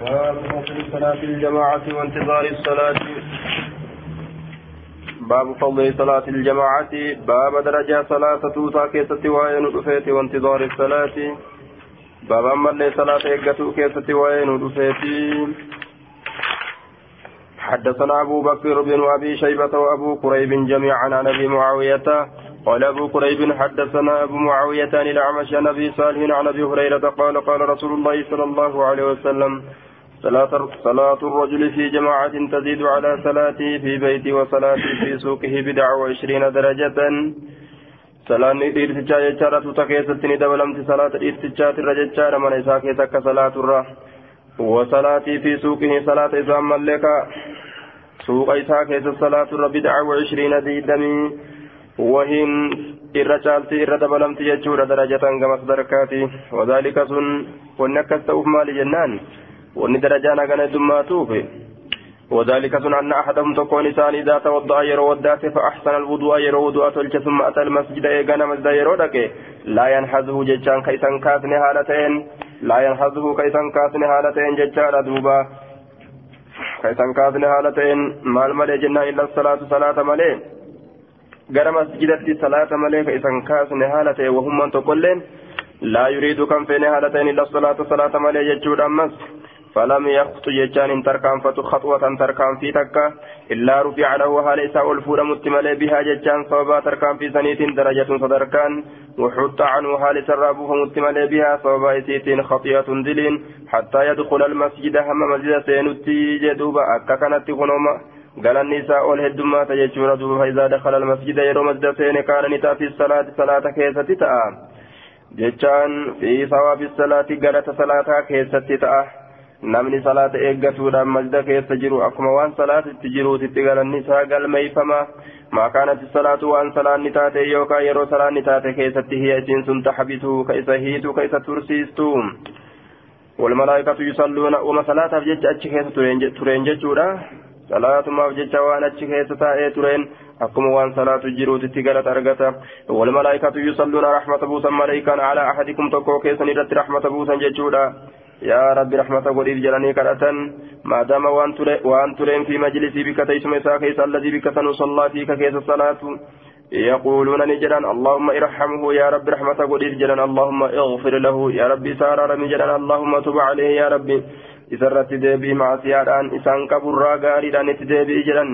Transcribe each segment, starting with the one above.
باب فضل صلاة الجماعة وانتظار الصلاة. باب فضل صلاة الجماعة. باب درجة صلاة توتا كيست وين رفيت وانتظار الصلاة. باب أما صلاة إيقاتو كيست وين رفيت حدثنا أبو بكر بن أبي شيبة وأبو كريب جميعا عن أبي معاوية. قال أبو كريب حدثنا أبو معاوية عن الأعمش عن أبي صالح عن أبي هريرة قال قال رسول الله صلى الله عليه وسلم صلاة, الرجل في جماعة تزيد على صلاته في بيته وصلاته في سوقه بدع وعشرين درجة. صلاة إرتجاء يجارة تكيستني دبلمت صلاة إرتجاء الرججار من إساكي تك صلاة الره وصلاتي في سوقه صلاة إسام ملك. سوق إساكي صلاة الره بدع وعشرين ديدمي irra dabalamti jechuudha darajatan gamas darakaati wadaalika sun wanni akkas ta'uuf maali jennaan wanni darajaan hagana heddummaatuuf وذلك سن أن أحدهم تكون إنسان إذا توضأ يرو ودات فأحسن الوضوء يرو وضوء تلك ثم أتى المسجد إيقانا مسجد يرو لا ينحزه ججان كيسان كاسن حالتين لا ينحزه كيسان كاسن حالتين ججان دوبا كيسان كاسن حالتين مال ملي جنة إلا الصلاة صلاة masjidatti salaata malee ka isan kaasne haala ta'e wahummaan tokkolleen laa yuriidu kan feene haala ta'een illa salaata salaata malee jechuudha ammas. فلم يخط ججان تركان فتو خطوة تركان في تكا إلا رفع له حال إساء الفور متمل بها ججان صوبا تركان في سنيت درجة صدركان. وحط عنه حال سرابه متمل بها صوبا إسيت خطيئة دلين حتى يدخل المسجد هم مسجد سينتي جدوبا أكا غنوما galanni isaa ol heddummaata jechuudha duuba faayidaa dakhala almasjida yeroo masjida seene kaana ni ta'a fi salaati salaata keessatti ta'a jechaan fi salaati salaataa keessatti ta'a namni salaata eeggatuudhaan masjida keessa jiru akkuma waan salaatitti jiruutitti galanni isaa galmeeyfama maa kaanati salaatu waan salaanni taate yookaan yeroo salaanni taate keessatti hiya isiin sun taxbitu ka isa hiitu ka isa tursiistu يصلون وما صلاة في جج أتش كيس ترين ججورا salaatumaaf jecha waan achi keessa taa'ee tureen akkuma waan salaatu jiruutitti galata argata walmalaa'ikatu yusalluuna rahmata buusan malaa'ikaan alaa ahadikum tokko keessan irratti rahmata buusan jechuudha rabbi rahmata godhiif jedhanii kadhatan maadaama waan tureen fi majlisii bikka teessuma isaa keessa alladii bikka sanuu sallaa fiika keessa salaatu يقولون نجران اللهم ارحمه يا رب رحمة قدير جران اللهم اغفر له يا رب سارر نجران اللهم تب عليه يا isarratti deebii maasiyaadhaan isaan qaburraa gaariidhaan itti deebii jedhan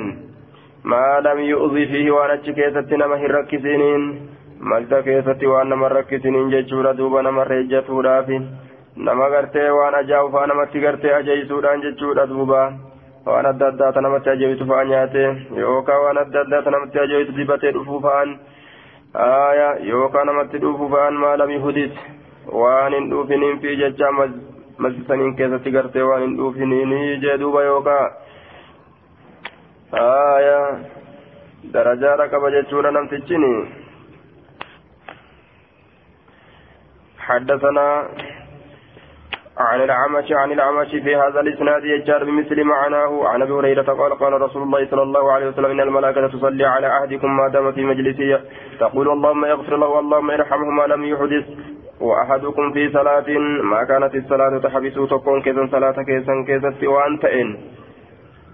maa lam yu'zi fiihi waan achi keessatti nama hin rakkisiniin malta keessatti waan nama rakkisiniin jechuudha duuba nama gartee waan ajaa'ufaa namatti gartee ajeeysuudhaan jechuudha duuba waan adda addaata namatti ajeeysu fa'a nyaate yookaan waan adda addaata namatti ajeeysu dibatee dhufuu fa'an yookaan namatti dhufuu fa'an maa lam yuhdis waan hin dhuufiniin fi jecha masjidaniin keessatti gartee waan hin dhuufiniini jee duuba yookaa aya darajaadha qaba jechuudha namtichini حدثنا عن العمش عن العمش في هذا الإسناد يجار بمثل معناه. عن أبي هريرة قال قال رسول الله صلى الله عليه وسلم إن الملائكة تصلي على عهدكم ما دام في مجلسه تقول اللهم اغفر له اللهم ارحمه ما لم يحدث. وأحدكم في صلاة ما كانت الصلاة تحبسه تكون كذا صلاة كيسا كيسا وأنت إن.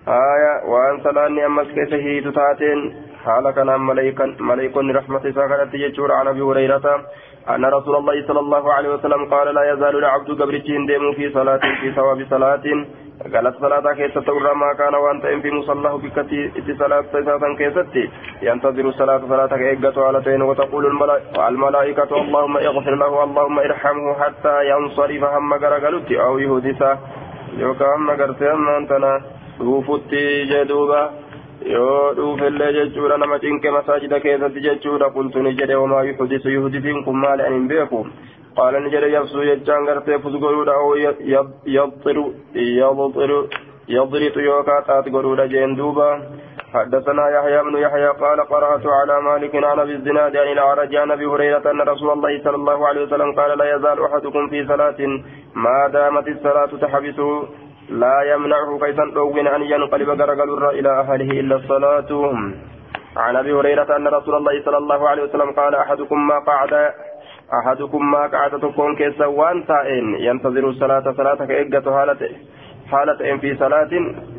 آية وأن صلاني أمس كيسا هي تتاتين. حال كان ملائكا رحمة ساكنت يجور عن أبي هريرة. أن رسول الله صلى الله عليه وسلم قال لا يزال العبد قبرتين ديم في صلاة في ثواب صلاة. قالت صلاة كيسة تورى ما كان وأنت في مصلاه بكتي صلاة صلاة كيسة ينتظر الصلاة صلاة كيقة على تين وتقول الملائكة اللهم اغفر له اللهم ارحمه حتى ينصرف هم قرقلت أو يهدث يوكا هم قرتين أنتنا dhuufutti jedhuuba yoo dhuufillee jechuudha nama cinqe masaajida keessatti jechuudha qultu ni jedhe wamaa yuhdisu yuhdisiin kun maali an hin beeku qaala ni jedhe yabsuu jechaan gartee fus godhuudha oo yabxiru yabxiru يضرط يوكا تات دوبا حدثنا يحيى بن يحيى قال قرأت على مالك عن أبي الزناد عن الأعرج عن أبي هريرة أن رسول الله صلى الله عليه وسلم قال لا يزال أحدكم في صلاة ما دامت الصلاة تحبسه لا يمنعه كيسا أوين أن ينقلب غرقل إلى أهله إلا الصلاة. عن أبي هريرة أن رسول الله صلى الله عليه وسلم قال أحدكم ما قعد أحدكم ما قعد تكون كيسا وان تائن. ينتظر الصلاة صلاة كإجة هالته حالة في صلاة.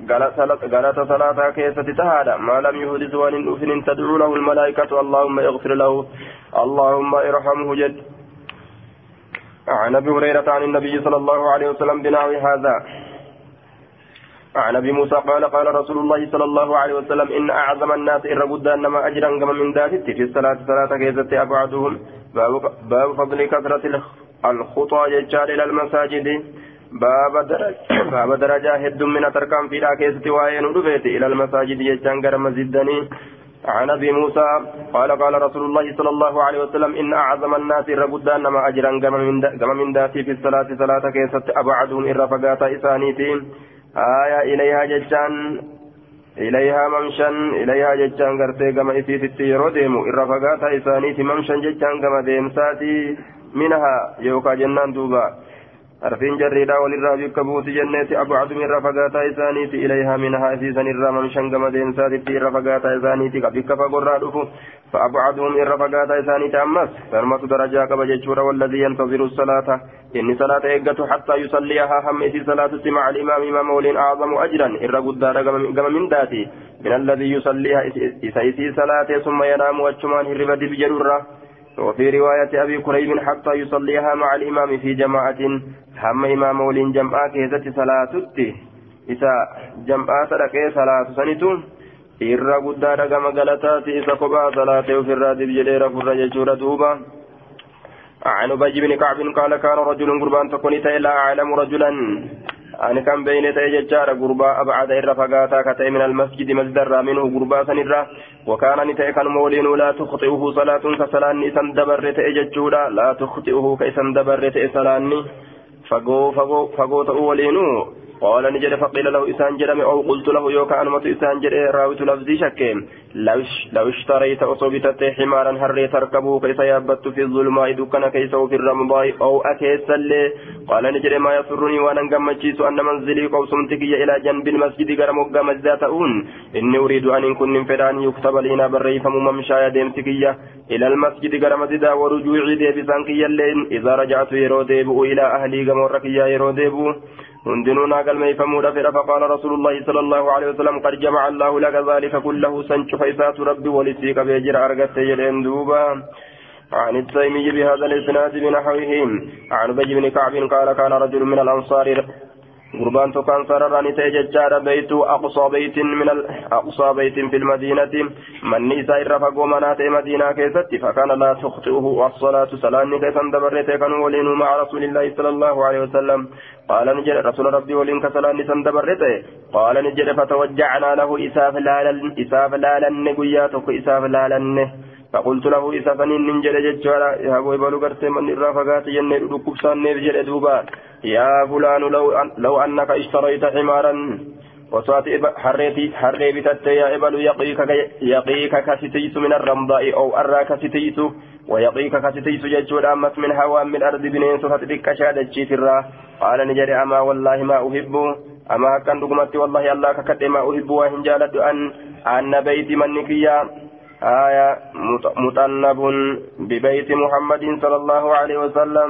قالت صلاة كيسة تهادا ما لم يهدث وان أفن تدعو له الملائكة. اللهم اغفر له. اللهم ارحمه جد. عن أبي هريرة عن النبي صلى الله عليه وسلم بنحو هذا. عن أبي موسى قال قال رسول الله صلى الله عليه وسلم إن أعظم الناس إن ربد إنما اجرا كما من ذاتك في الصلاة. صلاة كيزت أبعدهم. باب, فضل كثرة الخطى ججال إلى المساجد. باب درجة باب درجة هد من تركم في راكيزة وين إلى المساجد غير مسجدني عن أبي موسى قال قال رسول الله صلى الله عليه وسلم إن أعظم الناس ربد إنما اجرا كما من ذاتي في الصلاة. صلاة كيست أبعدهم إن رفقات إسانيتين. آية إليها جتان إليها ممشا إليها جتان قرتي كما إسيتي يرو ديمو إرى فقاتا إسانيتي ممشا جتان كما ديمساتي منها يوكا جنان دوبا arfiin jarriidha walirraa bikka buuti jenneeti abcadu irra fagaataa isaaniiti. Ilayhaa minhaa isiisan irraa mamshan gama deemsaatitti irra fagaataa isaaniiti. Bikka fagorraa dhufu. فأبعدهم إر فقاتا إسانيت أمس فرمت درجة قبل جيشورا والذي ينتظر الصلاة إن صلاة إيقة حتى يصليها هم إسي صلاة مع الإمام إمام مولين أعظم أجرا إر قدار قم من ذاتي من الذي يصليها إسي صلاة ثم ينام وجمان هربت بجرورة وفي رواية أبي كريب حتى يصليها مع الإمام في جماعة هم إمام ولين جمعة كيزة صلاة إذا جمعة سرقة صلاة سنتو irra guddaadha gama galataati isa kophaa salaatee ofirraa dibjedheera furra jechuudha duuba عن أبي بن كعب قال كان رجل قربان تكون لا أعلم رجلا. أن كان بين تيجار قربا أبعد إر فقاتا كتي من المسجد مسجد منه قربا سنرا وكان نتي كان مولين لا تخطئه صلاة كصلاة نسان دبر تيججورا لا تخطئه كيسان دبر تيسلاني فقو فقو فقو تأولينو قال نجد فقيل له إسان جرم أو قلت له يوكا أنمت إسان جرم راوت لفظي شكيم لو اشتريت أصوبتت حمارا هري تركبه كيس يابت في الظلماء دكنا كيس في الرمضاء أو أكيس اللي قال نجد ما يسرني وأنا نقمتشيس أن منزلي قوسمتك إلى جنب المسجد قرم وقام الزاتؤون إني أريد أن كن فدان يكتب لنا بريف ممشايا ديمتكية إلى المسجد قرم زدا ورجوعي ديبسانكيا اللين إذا رجعت يرو إلى أهلي قموركيا يرو ديبو. هندنو ناقل ميفمود فر فقال رسول الله صلى الله عليه وسلم قد جمع الله لك ذلك كله سنش فيسات ربي ولسيك بيجر أرقت يدين دوبا عن التيمي بهذا الإسناد بنحوه عن أبي بن كعب قال كان رجل من الأنصار قربان تكان سرراني تيججار بيت أقصى بيت من أقصى بيت في المدينة. من نساء رفق ومنات مدينة كيست فكان لا تخطئه الصلاة سلاني كيسا دبرت كانوا ولين مع رسول الله صلى الله عليه وسلم. قال نجد رسول ربي ولين كسلاني سندبرت قال نجد فتوجعنا له إساف لالا إساف لالا نقياتك إساف لالا فقلت له إذا فنين ننجل ججارا يا أبو إبالو قرتي من الرافقات جنة ركوب سانيف جل دوبا. يا فلان لو, أن لو أنك اشتريت حمارا. وصات حريتي حري بتت يا إبالو يقيك يقيك كستيس من الرمضاء أو أرى كستيس ويقيك كستيس ججور أمس من هوا من أرض بنين فتبك شهادة الرا قال نجري أما والله ما أحب. أما كان دقمتي والله الله ككد ما أحب. وإن جالت أن أن بيت منك يا آية مطنب ببيت محمد صلى الله عليه وسلم.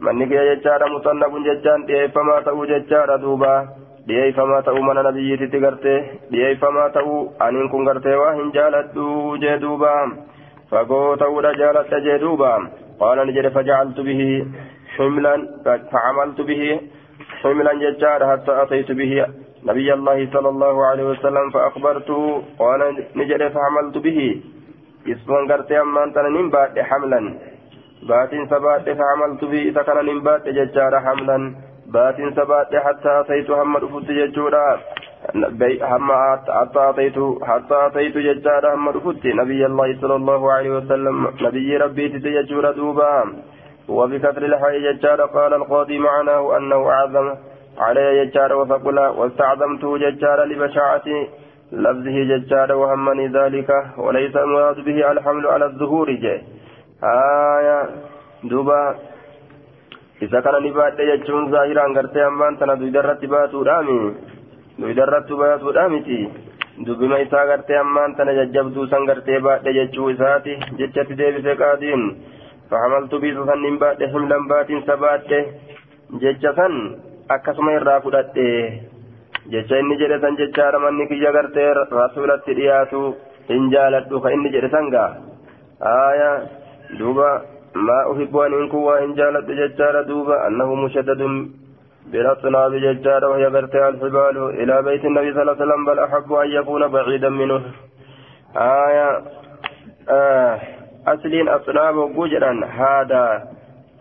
من نكي ججارة مطنب ججان دي فما تأو ججارة دوبا. دي فما تأو من نبي تتغرتي دي فما تأو أن كن غرتي وهن جالت جدوبا فقو تأو جالت جدوبا قال نجد فجعلت به حملا فعملت به حملا ججارة حتى أتيت به نبي الله صلى الله عليه وسلم فأخبرته قال نجد فعملت به. اسمن قرتي أما أنت ننبات حملا. بات سبات فعملت به إذا كان ننبات ججار حملا. بات سبات حتى أتيت هم رفضت ججورا. هم حتى أتيت حتى أتيت ججار هم رفضت نبي الله صلى الله عليه وسلم نبي ربي تججور دوبا. وبكثر الحي ججار قال القاضي معناه أنه أعظم. علي ججار وثقل واستعظمته ججار لبشاعة لفظه ججار وهمني ذلك وليس المراد به الحمل على الظهور جاء آية دوبا. إذا كان نبات يجون ظاهرا غرتي أمان تنا دويدرت باتو دامي. دويدرت باتو gartee ammaan tana jajjabduu san gartee baadhe jechuu isaati jechatti deebise qaadiin fahamaltu biisa san hin baadhe himlan baatiinsa baadhe jecha san akkasuma irraa fudhadhe jecha inni jedhe san jechaadha manni kiyya gartee rasuulatti dhiyaatu hin jaaladhu ka inni jedhe san gaa aya duuba maa uhibbu aniin kun waa hin jaaladhu jechaadha duuba annahu mushaddadun بالأصناب ججارة وهي برتها الحبال إلى بيت النبي صلى الله عليه وسلم بل أحب أن يكون بعيدا منه آية آه أصلين أصناب وجرا هذا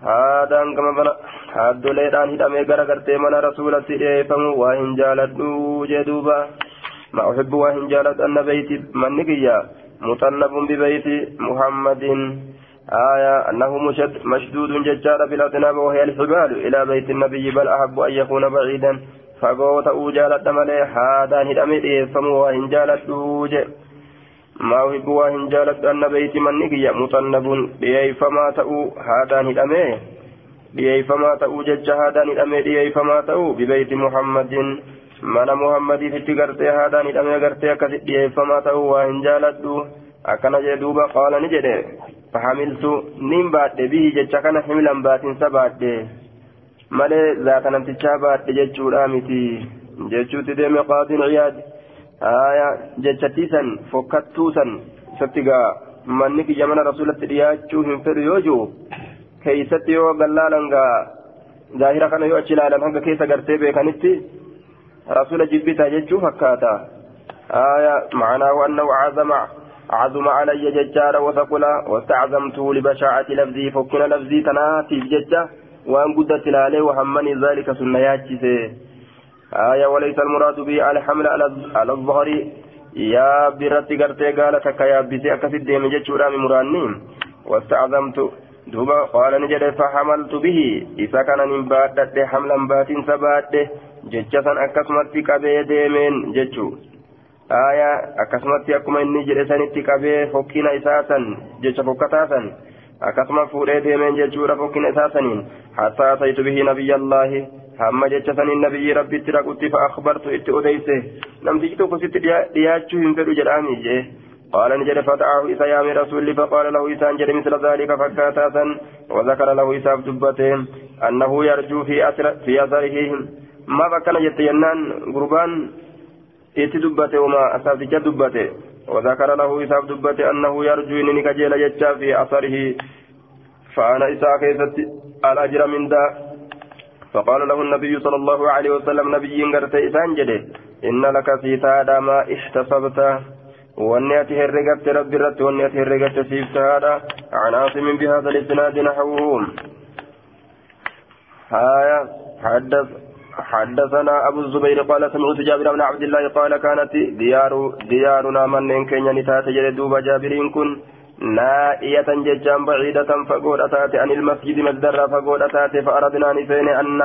هذا كما بنا haaddoleedhaan hidhamee gara gartee mana rasuulatti dhiyeeffamu waa hin jaaladhu jee duuba ma uhibbu waa hin jaaladhu anna beeyti manni kiyya muxannabun bibeeyti muhammadin آية أنه مشد مشدود ججار بالأذناب وهي الحبال إلى بيت النبي بل أحب أن يكون بعيدا فقوت أوجالة ملي هذا هدمي فمو وإن جالت أوجه ما أحب وإن جالت أن بيت من نقي مطنب بيي فما تأو هذا هدمي بيي فما تأو جج هذا هدمي بيي فما تأو ببيت محمد من محمد في تقرتي هذا هدمي قرتي كثير بيي فما تأو وإن جالت akkana jee duuba qaala ni jedhe fahamiltu nin baadhe bihi jecha kana himilan baatinsa baadhe malee zaata namtichaa baadhe jechuudha miti jechuutti deeme qaadiin ciyaad Kiyya mana rasulatti dhiyaachuu hin fedhu yoo jiru keeysatti yoo gallaalan gaa zaahira kana yoo achi ilaalan hanga keessa gartee beekanitti rasula jibbita jechuu fakkaata aya macnaahu annahu cazama عظم علي ججارا وثقلا واستعظمته لبشاعة لفظي فكنا لفظي تناتي ججة وأن قدت عليه وهمني ذلك سنياتي آية وليس المراد به على حمل على الظهر يا برت قرتي قال تك يا بيتي أكسد ديم ججورا من مرانين واستعظمت دوبا قال نجد فحملت به إذا كان من بعد حملا بات سبات ججة أكسمت كبي ديمين ججو aayaa akkasumatti akkuma inni jedhe sanitti qabee fokkina isaa san jecha fokkataa san jechuudha fokkina isaa saniin hattaa ataytu bihi nabiyyallaahi hamma jecha saniin nabiyyi rabbitti dhaqutti fa akhbartu itti odeyse namtichi tokko sitti dhiyaachuu hin fedhu jedhaami jee قال نجد فتعه إسا يامي رسول فقال له إسان جد مثل ذلك فكاتا وذكر له إساف دبته أنه يرجو في أثر في أثره ما بكنا جت ينان قربان itti dubbate uma asaabticha dubbate وذكر له إساف دبته أنه يرجو إنني كجيل يجا في أثره فأنا إساء كيست الأجر من دا فقال له النبي صلى الله عليه وسلم نبي قرت إسان جده إن لك سيتا ما احتسبت. والنيات هرقت رب رت والنيات هرقت سيفتا عن عاصم بهذا الإسناد نحوه هايا حدث حدثنا أبو الزبير قال سمعت جابر بن عبد الله قال كانت ديار ديارنا من كن نتات جلدوب جابر كن نائية ججان بعيدة فقود أتات عن المسجد مصدر فقود أتات فأردنا نفين أن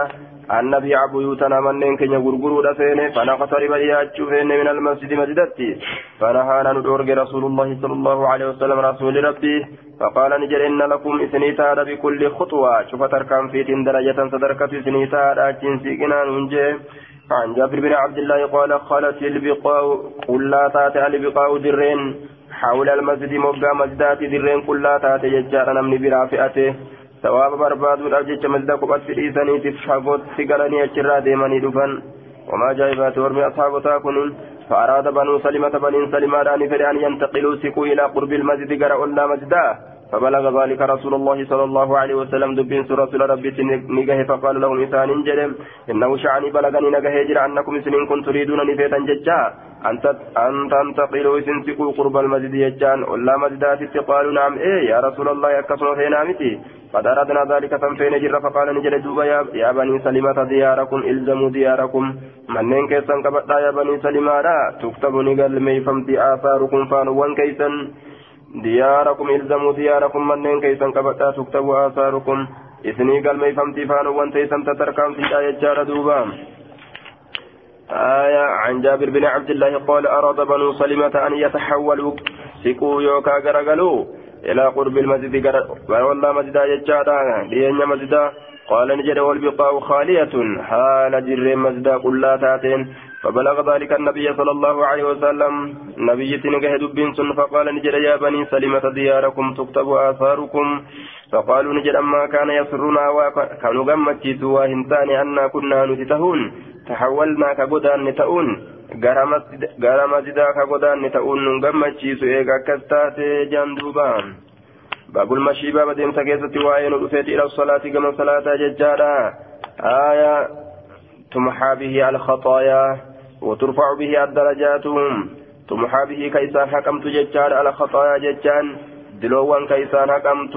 أن نبيع بيوتنا من كن يغرغروا دفين فنقترب إياجو فين من المسجد مجدتي فنهانا ندورج رسول الله صلى الله عليه وسلم رسول ربي. فقال نجر إن لكم إثنيتا بكل خطوة. شوف تركم في درجة صدركة إثنيتا جنسي جنان ونجي. عن جابر بن عبد الله قال خلت البقاء قل لا تاتي البقاء درين. حول المسجد مبقى مسجدات درين كل لا تاتي ججار نمني برافئته. ثواب الأجج مسجد قبط في إيساني تفحقوت سيقرني أجرى ديماني دفن. وما جايبات ورمي أصحاب تاكنون. فأراد بنو سلمة بنين سلمة أن ينتقلوا سكوا إلى قرب المسجد قرأ الله مسجدا فبلغ ذلك رسول الله صلى الله عليه وسلم دبين رسول ربي نجه فقال لهم إنسان جرم إنه شعني بلغني نجه جرى أنكم سنين كنتم تريدون نفيتا ججا. أن تنتقلوا سنسكوا قرب المسجد يجان. ولا مسجدات قالوا نعم. إيه يا رسول الله يكسر فينا متي قد أردنا ذلك تنفين جر. فقال نجل دوبا يا, بني سلمة دياركم إلزموا دياركم. منين كيسان كبتا يا بني سلمة؟ تكتب نقل ميفمتي آثاركم فانوان كيسان دياركم إلزموا دياركم منين كيسان كبتا تكتب آثاركم إثني قال ميفمتي فانوان تيسان تتركم في دوبا آية عن جابر بن عبد الله قال أراد بنو سلمة أن يتحولوا سكوا يوكا غرغلوا إلى قرب المسجد والله مسجد يجادا لين مسجد قال نجد والبقاء خالية حال جر مسجد قل فبلغ ذلك النبي صلى الله عليه وسلم نبي تنجه دبين فقال نجد يا بني سلمة دياركم تكتب آثاركم فقالوا نجد أما كان يسرنا وكانوا قمت وهنتان أنا كنا نتتهون تحولنا كقدان نتؤون gara masjidaa ka godaanne ta'uun nun gammachiisu eega akkas taate jaan duubaan baabul mashii baaba deemsa keessatti waa'ee nu dhufeeti ila salaati gama salaataa jechaadha aaya tumxaa bihi alkhaxaayaa وترفع به الدرجات تمحى به كيسان حكمت ججان الخطايا ججان. دلوان كيسان حكمت.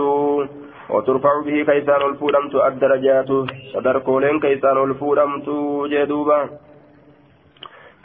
وترفع به كيسان الفودمت الدرجات. صدركولين كيسان الفودمت جدوبا.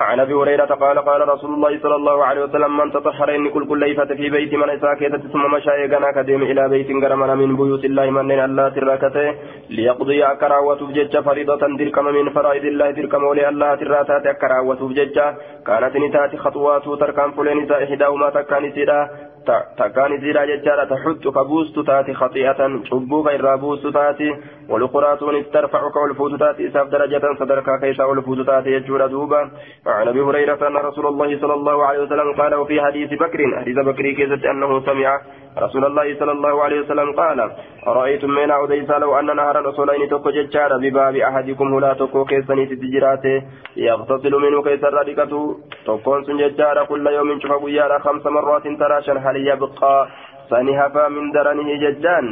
عن أبي هريرة قال قال رسول الله صلى الله عليه وسلم من تطهر ان كل كل ليفة في بيت من اساكيت ثم مشى يغنا كديم إلى بيت غرمنا من بيوت الله من الله تركته ليقضي اكراوت بجج فريضة دركم من فرائض الله دركم ولي الله تراتات اكراوت بجج كانت نتات خطوات تركم فلين إحداهما تكان سيدا. Jechaadha taxuttu ka buustu taati khati'atan cubbuu ka irraa buustu taati والقراتون ترفع كالفوت تاتي إساف درجة صدركا كيسا والفوت تاتي يجور دوبا وعن أبي هريرة أن رسول الله صلى الله عليه وسلم قال وفي حديث بكر حديث بكر كيزت أنه سمع رسول الله صلى الله عليه وسلم قال أرأيتم من أوديس لو أن نهر رسولين تكو ججار بباب أحدكم هلا تكو كيسني تجراته يغتسل منه كيس الرادقة تكون سنججار كل يوم شفا خمس مرات تراشا هل يبقى سنهفا من درنه ججان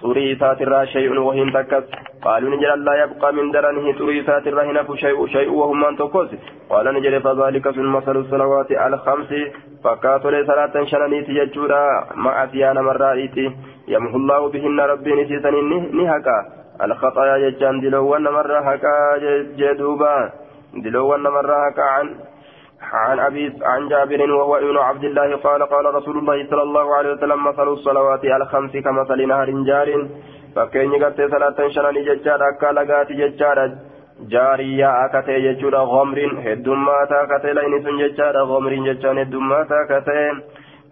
xurii isaatirraa shay'un wahiin takkas qaaluu ni jedha allaa yabqaa min daranihi xurii isaatirraa hin hafu shay'u wahummaan tokkos qaala ni jedhe fadaalika sun masalu salawaati alkamsi fakkaatolee salaatan shananiiti jechuudha ma'asiyaa namarraadhiiti yamhullaahu bihinna rabbiin isiisaniin ni haqa alkhaxayaa jechaan diloowwan namarraa haqaa jedhuuba diloowwan namarraa haqaa عن أبي عن جابر وهو ابن عبد الله قال قال رسول الله صلى الله عليه وسلم مثل الصلوات الخمس كمثل نهر جار. فكين يقرت صلاة شنان ججار أكا لقات ججار. جاريا أكتي ججور غمر. هدوماتا كتي لين سن ججار غمر ججان هدوماتا كتي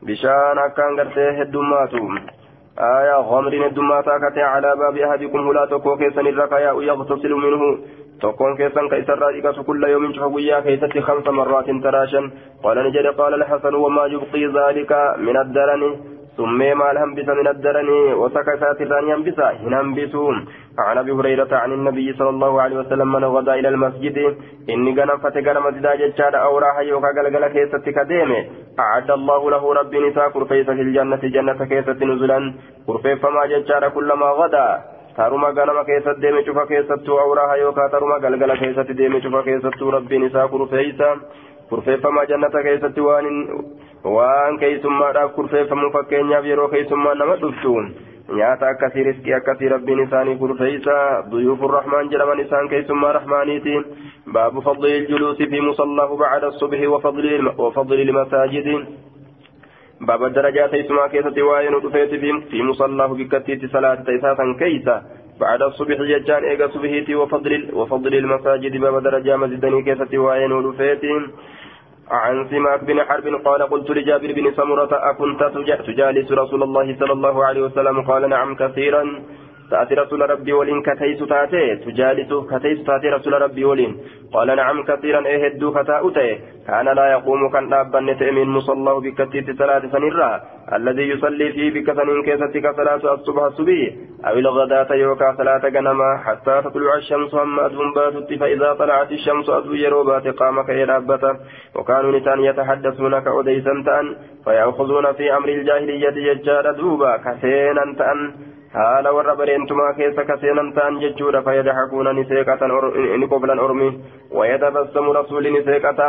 بشان أكان قرت هدوماتو آية غمر هدوماتا كتي على باب أحدكم هلا تكو كيسن الرقايا يغتسل منه. تكون كيسان كيسر رائقة كل يوم شهوية كيست خمس مرات تراشا. قال نجد قال الحسن وما يبقي ذلك من الدرن. ثم ما الهنبس من الدرن وسكسات الران ينبس هننبسون عن ابي هريره عن النبي صلى الله عليه وسلم من غدا إلى المسجد اني غنم فتغنم مسجد ججاد أو راح يوكا غلغل كيست كديم اعد الله له رب نساء كرفيس في الجنه جنه كيست نزلا كرفيف فما ججاد كلما غدا taruma ganama keessatti deeme cufa keessattuu awraaha yookaan taruma galgala keessatti deeme cufa keessattuu rabbiin isaa kurfeeysa kurfeeffamaa jannata keessatti waan waan keeysummaadhaaf kurfeeffamu fakkeenyaaf yeroo keeysummaan nama dhuftu nyaata akkasii riskii akkasii rabbiin isaanii kurfeeysa duyuufu rahmaan jedhaman isaan keeysummaa rahmaaniiti baabu fadli iljuluusi fi musallaahu bacda الصبح وفضل المساجد باب الدرجات اسمها كيسة وين ودفيت في مصلاه بكتيت صلاة تيساسا كيسة بعد الصبح ججان ايغا صبحيتي وفضل وفضل المساجد باب درجة مزدني كيسة وين ودفيت عن سماك بن حرب قال قلت لجابر بن سمرة أكنت تجالس رسول الله صلى الله عليه وسلم؟ قال نعم كثيرا. تأتي رسول ربي ولين كتيس تأتي تجالس كتيس تأتي رسول ربي ولين. قال نعم كثيرا إيه هدو فتاؤتي كان لا يقوم كان دابا من مصلاه بكتيت صلاة سنرا الذي يصلي فيه بكثن كيستك صلاة الصبح الصبي. أو الغداة يوكا صلاة غنما. حتى تطلع الشمس هم أدهم باتت فإذا طلعت الشمس أدو يروبات قام كيرابة وكانوا نسان يتحدثون كأديسا تأن فيأخذون في أمر الجاهلية يجار دوبا. كثينا تأن. Haala warra bareentumaa keessa kaseenan ta'an jechuudha fayyadahakuuna ni seeqatan ni qoblan ormi wayatabassamu rasuuli ni seeqata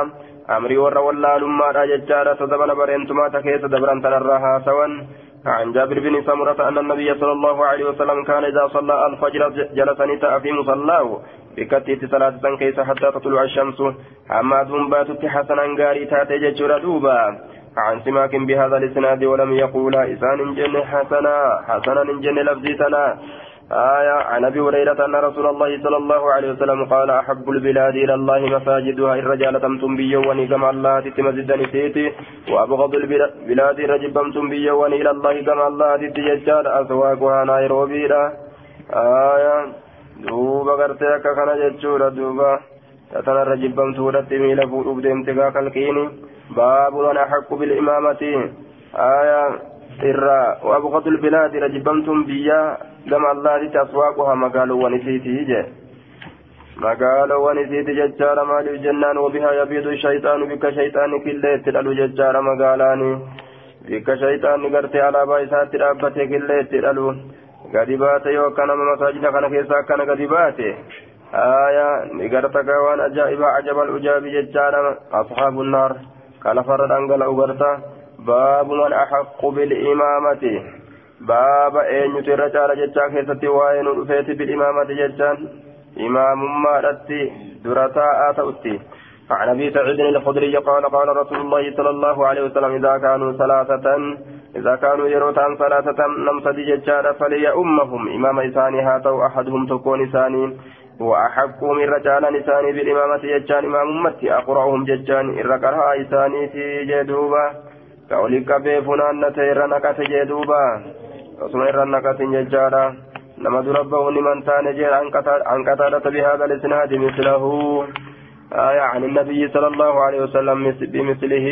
amrii warra wallaalummaadha jechaadha tadabana bareentumaa ta keessa dabran tanarraa haasawan عن جابر بن سمرة أن النبي صلى الله عليه وسلم كان إذا صلى الفجر جلس نتاء في مصلاه بكتيت صلاة كيس حتى تطلع الشمس أما ذنبات حسنا قاري تاتي ججر دوبا عن سماك بهذا الإسناد ولم يقول إسان جن حسنا حسنا جن لفظيتنا آية عن أبي هريرة أن رسول الله صلى الله عليه وسلم قال أحب البلاد إلى الله مساجدها الرجال تمتم بيواني كما الله تتمزد نسيتي وأبغض البلاد رجبمتم بيواني إلى الله كما الله تتججال أسواقها نيروبي آية دوبا قرتي كان ججورا دوبا. تتنا رجبمتو رتي ميلا فوق ديمتقا كالكيني باب من أحق بالإمامة آية إرى وأبغض البلاد رجبمتم بيا كما الله أسواقها مقالوا ونسيته magaaloowwan isiiti jechaadha maaliif jennaan wabihaa yabiidu shayxaanu bikka shayxaanni killee itti dhalu jechaadha magaalaani bikka shayxaanni gartee alaabaa isaatti dhaabbatee killee itti dhalu gadi baate yoo akka nama masaajida kana keessa akkana gadi baate aya ni garta waan naar kalafarra dhangala'u garta baabu man axaqqu bilimaamati baaba eenyutu irra caala jechaa keessatti waa'ee nu dhufeeti bilimaamati jechaan imaamummaadhatti dura taa'aa ta'utti عن ابي سعيد الخدري قال قال رسول الله صلى الله عليه وسلم اذا كانوا ثلاثة اذا كانوا يروتان ثلاثة نمسد ججارة فليأمهم امام اساني هاتوا احدهم تكون اساني واحق من رجال اساني بالامامة ججان امام امتي اقرأهم ججان الرقرها اساني في جدوبة كولك بيفنان نتير نكت جدوبة رسول الله نكت ججارة نما دربه لمن تان جير عن قتادة بهذا الاسناد مثله آية عن النبي صلى الله عليه وسلم بمثله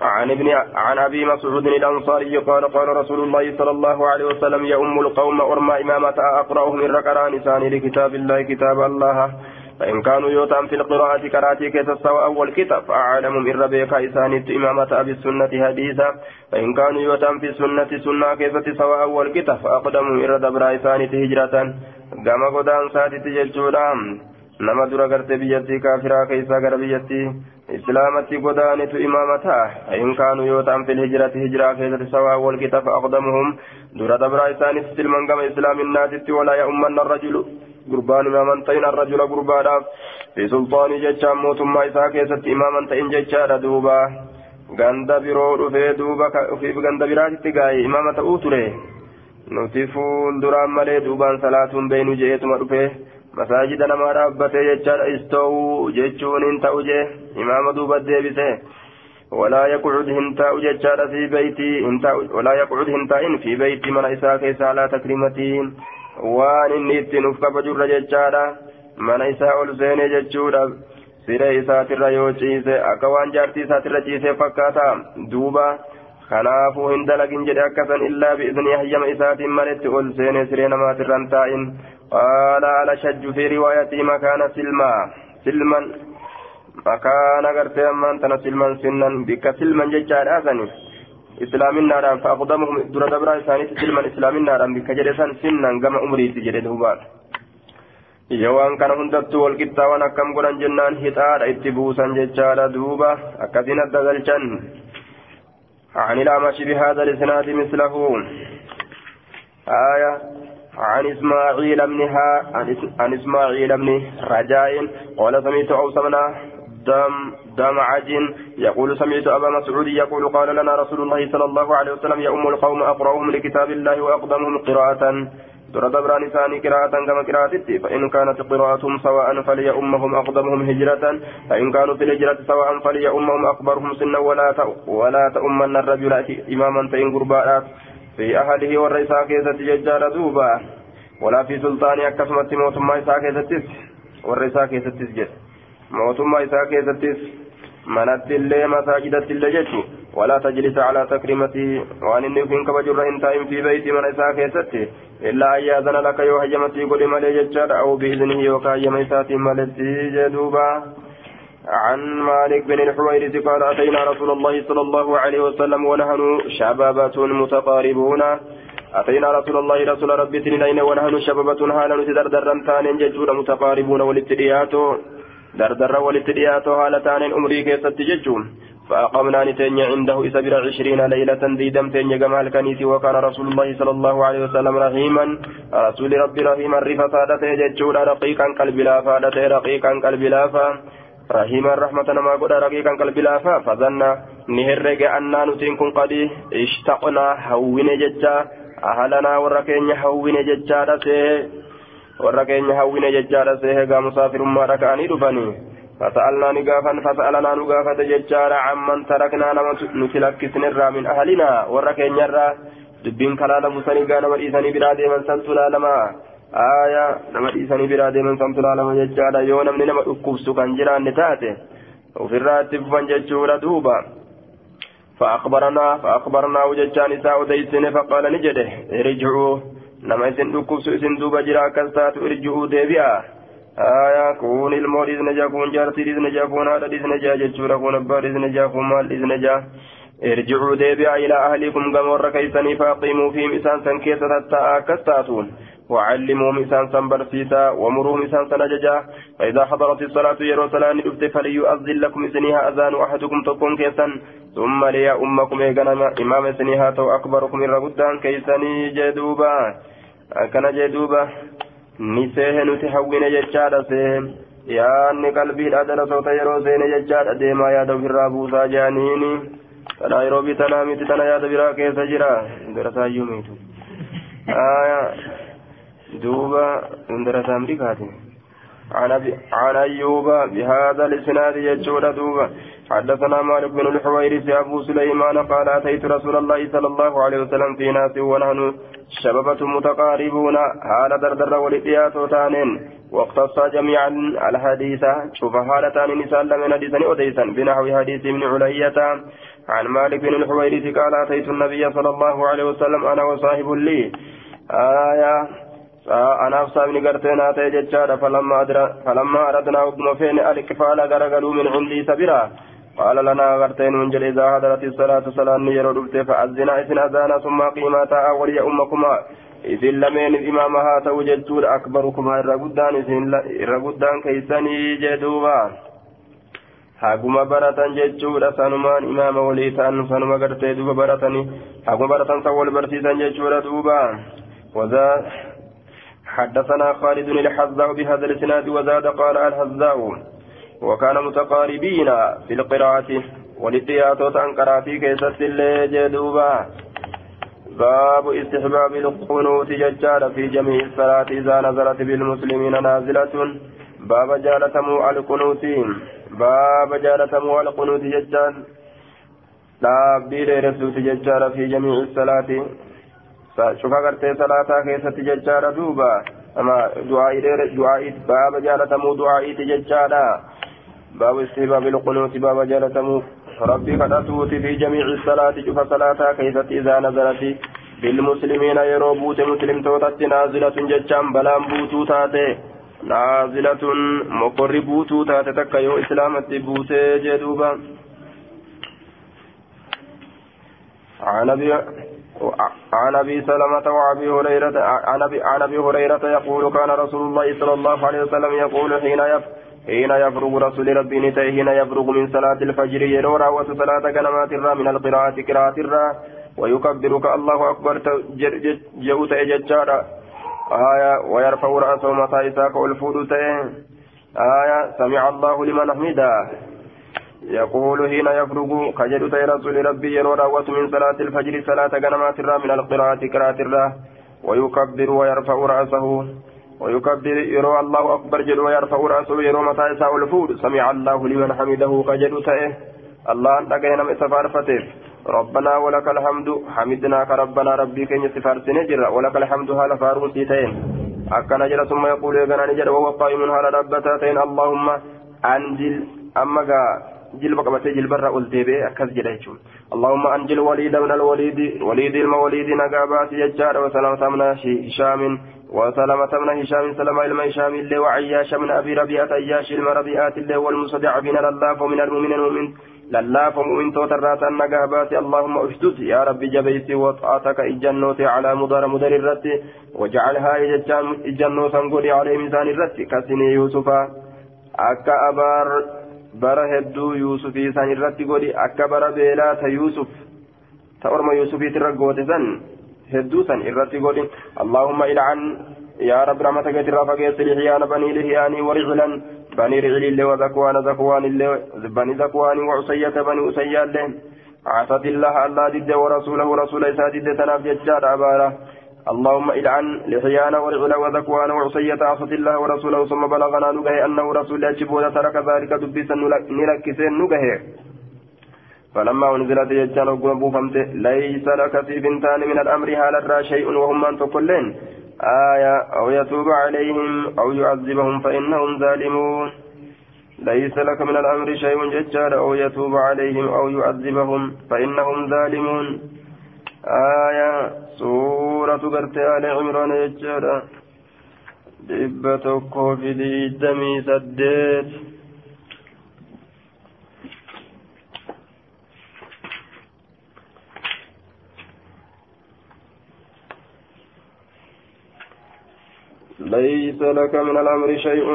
عن ابن عن أبي مسعود الأنصاري قال قال رسول الله صلى الله عليه وسلم يؤم القوم أرمى إمامة اقراهم الرقران لساني لكتاب الله كتاب الله. فإن كانوا يوتام في القراءة كراتي كيس أول كتاب. فأعلم من ربيك إساني إمامة أبي السنة حديثا. فإن كانوا يوتام في السنة سنة كيس أول كتاب. فأقدم من ربيك إساني هجرة قام قدان ساتي تججولام nama dura gartee biyyattii kaafiraa keessaa gara biyyattii islaamatti godaanitu imaamataa in kaanuu yoo ta'an fil hijirati hijiraa keessatti sawaa walqixa fa'aqdamuhum dura dabraa isaanitti silman gama islaaminaatitti walaa ya'ummanna arrajulu gurbaan imaaman ta'in arrajula gurbaadhaaf fi sultaanii jechaan mootummaa isaa keessatti imaaman ta'in jechaadha duuba ganda biroo dhufee duuba ofiif ganda biraatitti gaa'e imaama ta'uu ture nuti fuulduraan malee duubaan salaatuun beenu je'eetuma dhufee ta'u jee imaama duuba deebise walaa yaqcud hin taa'u jechaadha fi beeytii hin taa'u walaa yaqcud hin taa'in fi beeytii mana isaa keessa alaa takrimatiin waan inni ittiin uf kabajurra jechaadha mana isaa ol seenee jechuudha siree isaatirra yoo ciise akka waan jaartii isaatirra ciisee fakkaata duuba kanaafuu hin dalagin jedhe akkasan illaa bi'iznii hayyama isaatiin maletti ol seenee siree namaatirra hin taa'in قال على شج في روايتي مكان سلما. سلما مكان غرتي أمان تنا سلما سنا بك سلما ججار أغني إسلام النار فأقدمهم در دبر إساني سلما إسلام النار بك جلسا سنا كما أمري سجد دوبان yawaan kana hundattuu walqixxaa waan akkam godhan jennaan hixaadha itti buusan jechaadha duuba akkasin adda galchan عن الأعمش بهذا الإسناد مثله. آية عن إسماعيل بن ها عن إسماعيل بن رجاء قال سمعت أوسمنا دم دمعج يقول سمعت أبا مسعود يقول قال لنا رسول الله صلى الله عليه وسلم يؤم القوم أقرأهم لكتاب الله وأقدمهم قراءة. ترى دبران ثاني قراءة كما قراءتي فإن كانت قراءتهم سواء فليؤمهم أقدمهم هجرة. فإن كانوا في الهجرة سواء فليؤمهم أكبرهم سنا ولا ولا تؤمن الرجل إماما فإن قرباء. في أهله والرئيسا كيست ججار دوبا. ولا في سلطان أكسمت موتما إسا كيستس والرئيسا كيستس جد. موتما إسا كيستس منت اللي مساجدت اللي جتو ولا تجلس على تكريمتي وأن كن كبجر إن تائم في بيتي من إسا كيستي إلا أن يأذن لك يو هجمتي قل مالي ججار أو بإذنه يوكا هجمتي مالتي جدوبا. عن مالك بن الحويرث قال أتينا رسول الله صلى الله عليه وسلم ونحن شبابة متقاربون. أتينا رسول الله رسول ربي تنين ونحن شبابة هالا نتدردرن تانين ججور متقاربون والابتدياتو دردر والابتدياتو هالا تانين أمري كيست ججون. فأقمنا نتني عنده إسبر عشرين ليلة ديدم تني جمال كنيتي وكان رسول الله صلى الله عليه وسلم رحيما. رسول ربي رحيما رفا فادته ججور رقيقا قلب لا فادته رقيقا قلب لا فادته رحيما رحمة ما قد رقيقا قلب لافا فظن نهرق أننا نتين كن قد اشتقنا هوين ججا أهلنا ورقين هوين ججا رسيه ورقين هوين ججا رسيه قام مسافر ما ركاني دفني فسألنا نقافا فسألنا نقافة ججا عمن تركنا نتلك سنرا من أهلنا ورقين يرى دبين كلالا مساني قانا وليساني برادي من سنتنا لما aayaa nama dhiisanii biraa deeman samtu laalama jechaadha yoo namni nama dhukkubsu kan jiraanne taate ofirraa itti fufan jechuudha duuba فأخبرنا فأخبرناه ججان إساء ديسن فقال نجده ارجعوا نما إسن دكبس إسن دوبا جرا كستات ارجعوا ديبيا آية كون المول إذن جا كون جارتي إذن جا كون هذا إذن جا جتشورا كون أبار إذن جا كون مال إذن جا ارجعوا ديبيا إلى أهلكم قمور كيسني فاقيموا فيهم إسان سنكيسة حتى آكستاتون وعلموا إسان سن برسيسا ومروا إسان سن أججا فإذا حضرت الصلاة يرو سلاني دفت فليؤذن لكم إسنيها أذان أحدكم تكون كيسا ثم ليا أمكم إيقنا إمام إسنيها تو أكبركم إن جدوبا كان جدوبا ni sehe nuti hawwine jechaadha sehe yaanni qalbiidha dalasoota yeroo seene jechaadha deemaa yaada ofirraa buusaa jedhaniini tana yeroo bitanaa miti tana yaada biraa keessa jira darasaayyuu miitu duuba darasa amrikaati عن أيوب بهذا الإسناد يجود دوبا. حدثنا مالك بن الحويرث أبو سليمان قال أتيت رسول الله صلى الله عليه وسلم في ناس ونحن شببة متقاربون. حال دردر ولديات وتانين. واقتص جميعا الحديث. شوف حالتان نسال من حديثا أديسا. بنحو حديث ابن علية. عن مالك بن الحويرث قال أتيت النبي صلى الله عليه وسلم أنا وصاحب لي. آية anaaf saabni gartee naa ta'e jechaadha falammaa aradnaa ogguma feene alkifaala garagaluu min cindii isa biraa jedhe idaa hadarati salaatu salaanni yeroo dhufte fa'azzinaa isin azaana summaa qiimaa taa'aa waliya ummakumaa isin lameeniif imaama haa ta'u jechuudha akbarukumaa irra guddaan isin irra guddaan keeysanii jedhuuba haguma baratan jechuudha sanumaan imaama walii ta'an sanuma gartee duuba baratanii haguma baratan san wal barsiisan jechuudha duuba حدثنا خالد الحذاء بهذا الإسناد وزاد قال الحذاء وكان متقاربين في القراءة وللتياتوت عن قراتي كيست جدوبا. باب استحباب القنوت ججار في جميع الصلاة إذا نزلت بالمسلمين نازلة. باب جالتمو القنوت. باب جالتمو القنوت ججار لا بير رسول ججار في جميع الصلاة. Shuka gartee salaataa keessatti jechaadha duuba ama du'aa'ii baaba jaalatamuu du'aa'iiti jechaadha baabu istihbaabi lqunuuti baaba jaalatamuu rabbii kadhatuuti fi jamiici salaati cufa salaataa keessatti idaa nazarati بالمسلمين يرو بوت مسلم توتت نازلة جتشام بلان بوتو تاتي نازلة مقر بوتو تاتي تكا يو إسلامة بوتي جدوبا عن أبي عن أبي سلمة وابي هريره عن ابي هريرة يقول كان رسول الله صلى الله عليه وسلم يقول حين يف حين يفرغ رسول ربي نتي حين يفرغ من صلاة الفجر يرورا وصلاة كلمات الرا من القراءة قراءة الرا. ويكبرك الله أكبر جوت إججارا آية ويرفع رأسه متى إساك الفود آية سمع الله لمن حمده. يقول حين يفرغ كجد رسول ربي يرى راوت من صلاة الفجر صلاة غنمات الرا من القراءة قراءة الرا. ويكبر ويرفع رأسه. ويكبر يرى الله أكبر جل ويرفع رأسه. يرى متى يساء الفود. سمع الله لمن حمده. كجد الله أنت كينا سفار فتير. ربنا ولك الحمد. حمدنا كربنا ربي كن سفار سنجر. ولك الحمد هذا فاروسي تين أكن جل ثم يقول يغنى نجر وهو قائم هذا ربتين اللهم أنزل. أما جلب قبته جلب الرأى الديبي أكز جليتشم اللهم أنجل وليد من الوليد وليد الموليد نقابات يجار وسلامة من هشام وسلامة من هشام سلامة إلما هشام الله وعياش من أبي ربيعة أياش المربيعات الله والمصدعبين لله ومن المؤمن المؤمن. لله ومؤمن توترات النقابات اللهم اشدد يا ربي جبيتي وطاعتك إجنوتي على مدار مدر الرت وجعلها إجنوتا قولي عليه ميزان الرت كسني يوسف أكا أبار. Bara hedduu yuusufii san irratti godhi akka bara beelaa ta yuusuf ta orma yuusufiitirra goote san hedduu san irratti godhi allahumma ilcan yaa rabbi rahmata keetirraa fageesse lixyaana banii lixyaanii wariclan banii riclillee wazakwaana zakwaanillee banii zakwaanii wacusayyata banii usayyaallee عافت الله الله ضد ورسوله ورسول إساد ضد تناف ججار أبارا اللهم إلعن لحيان والعلا وذكوان وعصية عصت الله ورسوله ثم بلغنا نجه أنه رسول يجب ترك ذلك دبسا نلكسين نجه فلما أنزلت يجان وقم فمت ليس لك في بنتان من الأمر هذا شيء وهم من تقلين آية أو يتوب عليهم أو يعذبهم فإنهم ظالمون. ليس لك من الأمر شيء ججار أو يتوب عليهم أو يعذبهم فإنهم ظالمون. آية سورة قرت آل عمران يجارة dhibba tokkoo fi digdamii saddeet. ليس لك من الأمر شيء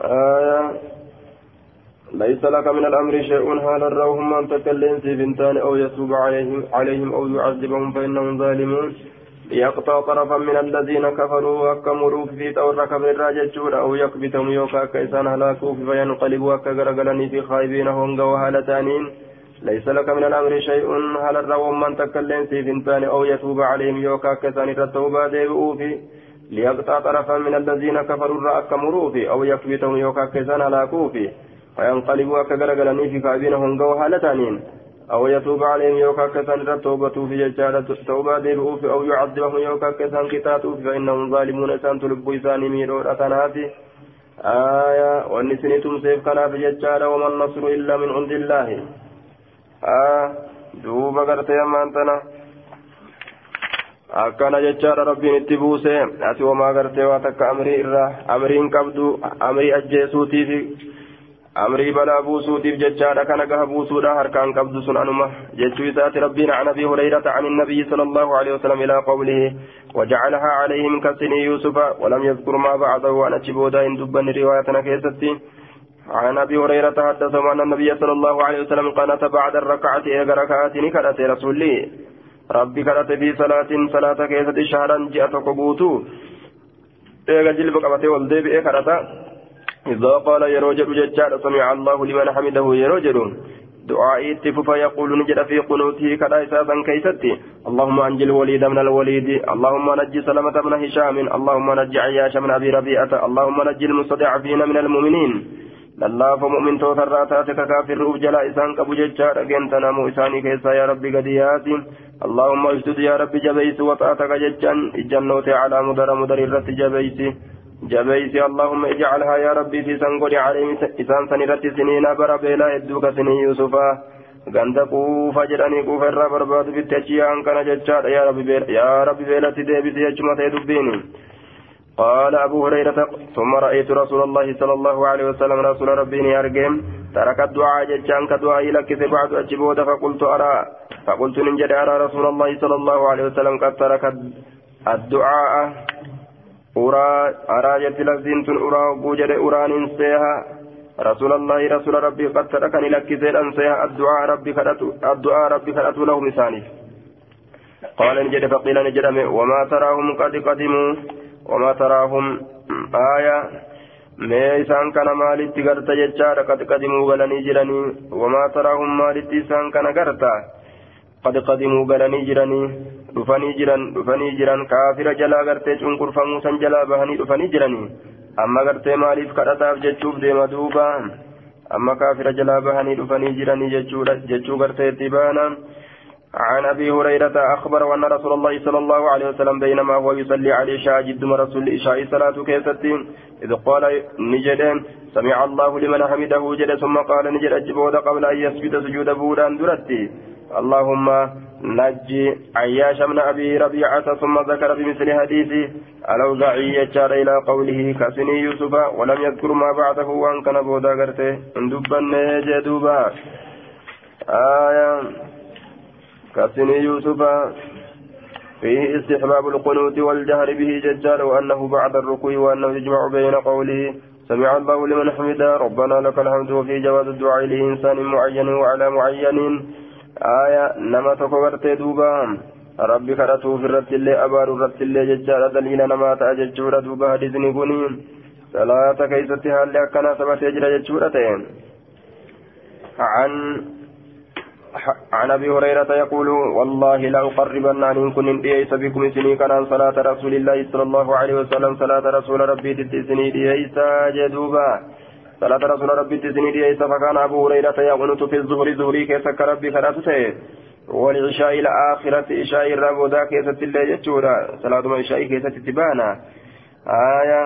آية ليس لك من الأمر شيء هل الروهم أن تكلم في بنتان أو يتوب عليهم, عليهم أو يعذبهم فإنهم ظالمون؟ يقطع طرفا من الذين كفروا وكمروا في تورك بالراجة أو يكبتهم يوكا كيسان هلاكوا فينقلبوا كغرغلني في خايبين هونغا وهالتانين؟ ليس لك من الأمر شيء هل الروم من تكلم في بنتان أو يتوب عليهم يوكا كيسان التوبة ديبؤوا في؟ ليقطع طرفا من الذين كفروا الرأك مروفي أو يكبتهم يوكا كيسان هلاكوا في وينقلبوا كغرغلني في كابين هنغا وهالتانين أو يتوب عليهم يوكا كسان التوبة في ججالة توبة ديبؤوا في أو يعذبهم يوكا كسان كتاتوا فإنهم ظالمون إسان تلبوا إسان ميرون أتنافي آية والنسنتم سيف كان في ججالة وما النصر إلا من عند الله. آه دوبا قرتي أما أنتنا akkana jechaadha rabbiin itti buuse ati wamaa gartee waa takka amrii irraa amriin qabdu amrii ajjeesuutiifi amrii balaa buusuutiif jechaadha kana gaha buusuudha harkaan qabdu sun anuma jechuu isaati rabbiin عن أبي هريرة عن النبي صلى الله عليه وسلم إلى قوله وجعلها عليهم كسني يوسف ولم يذكر ما بعده وأنا تشبودا إن دبن روايتنا كيستي. عن أبي هريرة حدثهم أن النبي صلى الله عليه وسلم قنت بعد الركعة ايغا ركعات نكرت رسولي ربي كرت في صلاة صلاة كيست شهرا جاءت قبوتو. ايغا جلب قبته والديب كرتا إذا قال يروجل ججار سمع الله لمن حمده يروجل دعائي اتفف يقول نجد في قنوته كذا إساسا كيستي اللهم أنجي الوليد من الوليد اللهم نجي سلمة من هشام اللهم نجي عياش من أبي ربيعة اللهم نجي المستضعفين من المؤمنين lallaaf mu'min tootarraa taate kakaafirruuf jalaa isaan qabu jechaadha geentanamuu isaanii keessaa yaa rabbi gadiyaati allahumma istud yaa rabbi jabeysi waxaataka jechaan ijjannoote calaa mudara mudar irratti jabeysi jabeysi allahumma ijcalhaa yaa rabbi siisan godhi calayhim isaan san irratti siniina bara beelaa hedduu ka sinii yuusufaa ganda quufa jedhanii quufa irraa barbaadu bitti achi yaa'an kana jechaadha yaa rabbi beelatti deebisi jechuma ta'e dubbiini قال أبو هريرة ثم رأيت رسول الله صلى الله عليه وسلم رسول ربي أرجم ترك الدعاء ججان كدعاء لك بعد أجبود فقلت أرى فقلت ننجد أرى رسول الله صلى الله عليه وسلم قد ترك الدعاء أرى أرى جت لفظين أرى بوجد أرى ننسيها رسول الله رسول ربي قد تركني لك زيد أنسيها الدعاء ربي كرت الدعاء ربي كرت له مثاني قال نجد فقيل نجد وما تراهم قد قدموا وما تراهم آية isaan kana maalitti garta jechaadha? Qad qadimuu galanii jiranii. Wamaa taraahum maalitti isaan kana garta qad qadimuu galanii jiranii. Dhufanii jiran dhufanii jiran kaafira jalaa gartee cunqurfamuu san jalaa bahanii dhufanii jiranii amma gartee maaliif kadhataaf jechuuf deema duuba amma kaafira jalaa bahanii dhufanii jiranii jechuu gartee itti baana عن ابي هريره اخبر ان رسول الله صلى الله عليه وسلم بينما هو يصلي على العشاء جد رسول العشاء صلاه كيستين اذ قال نجد سمع الله لمن حمده جد ثم قال نجد اجبود قبل ان يسجد سجود بودان درتي اللهم نجي عياش من أبي ربيعة ثم ذكر بمثل حديث الأوزاعي يجار إلى قوله كسني يوسف ولم يذكر ما بعده وأن كان بودا غرته. اندبن جدوبا آية كسن يوسف فيه استحباب القنوت والجهر به ججال وأنه بعد الركوع وأنه يجمع بين قوله سمع الله لمن حمده ربنا لك الحمد وفي جواز الدعاء لإنسان معين وعلى معين آية نما تكبرت دوبا. ربي كرتو في الرت اللي أبار الرت اللي ججال دليل نما تأججور دوبا. حديثني كوني صلاة كيستها اللي أكنا سبت يجرى ججورة عن عن أبي هريرة يقول والله لا أقربن أن كن ديس بكم سني كان صلاة رسول الله صلى الله عليه وسلم. صلاة رسول ربي تسني ديس جدوبا صلاه رسول ربي تسني ديس فكان ابو هريره يقنط في الظهر ظهري كيف ربي كراتته والعشاء إلى اخره عشاء الرب ذاك يستل يجورا صلاه العشاء كيف تتبانا آية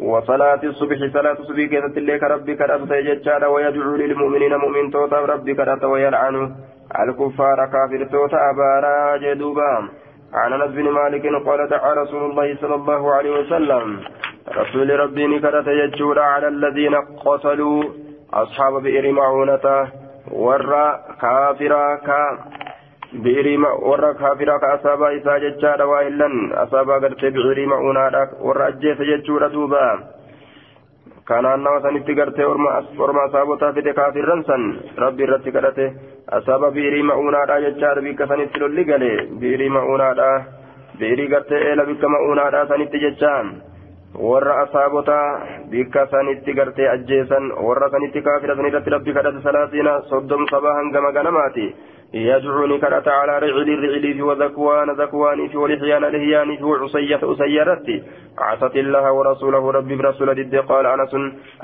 وصلاة الصبح صلاة الصبح كيست اللي كربي كربت يجتشاد ويدعو للمؤمنين مؤمن توتا ربي كرت ويلعن الكفار كافر توتا أبارا جدوبا عن أنس بن مالك قال دعا رسول الله صلى الله عليه وسلم رسول ربي نكرت يجور على الذين قتلوا أصحاب بئر معونة ورا كافرا كا بئر ورا كافرا كأصابا إسا ججار وإلا أصابا قرت بئر معونة ورا أجيس يجور دوبا kanaan nama sanitti gartee orma asaabotaa fide kaafirran san rabbi irratti kadhate asaaba biirii ma'uunaadha jechaadha bikka sanitti lolli gale biirii ma'uunaadha biirii gartee eela bikka ma'uunaadha sanitti jechaan warra asaabotaa bikka sanitti gartee ajjeesan warra sanitti kaafira sanirratti rabbi kadhate salaasiina soddom sabaa hangama ganamaati. يدعوني كرت على رعل الرعل وذكوان ذكوان ولحيان لهيان في عصية أسيرت عصت الله ورسوله ربي برسول ضد قال أنس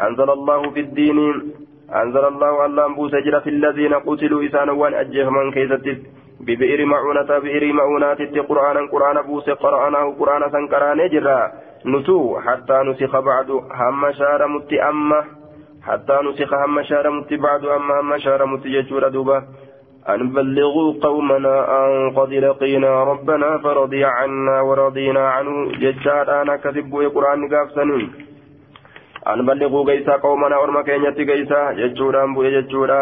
أنزل الله في الدين أنزل الله الله أنبوس في الذين قتلوا إسانا وان أجه من كيست ببئر معونة بئر معونات قرآنا قرآن بوس قرآنه قرآن سنكران جرى نتو حتى نسخ بعد هم شار مت أمه حتى نسخ هم شار مت بعد أما هم شار مت يجور دوبه أن بلغوا قومنا أن قد لقينا ربنا فرضي عنا ورضينا عنه. ججار أنا كذب القرآن قافسنين أن بلغوا قيسا قومنا ورما كينيتي قيسا. ججورا أنبو ججورا.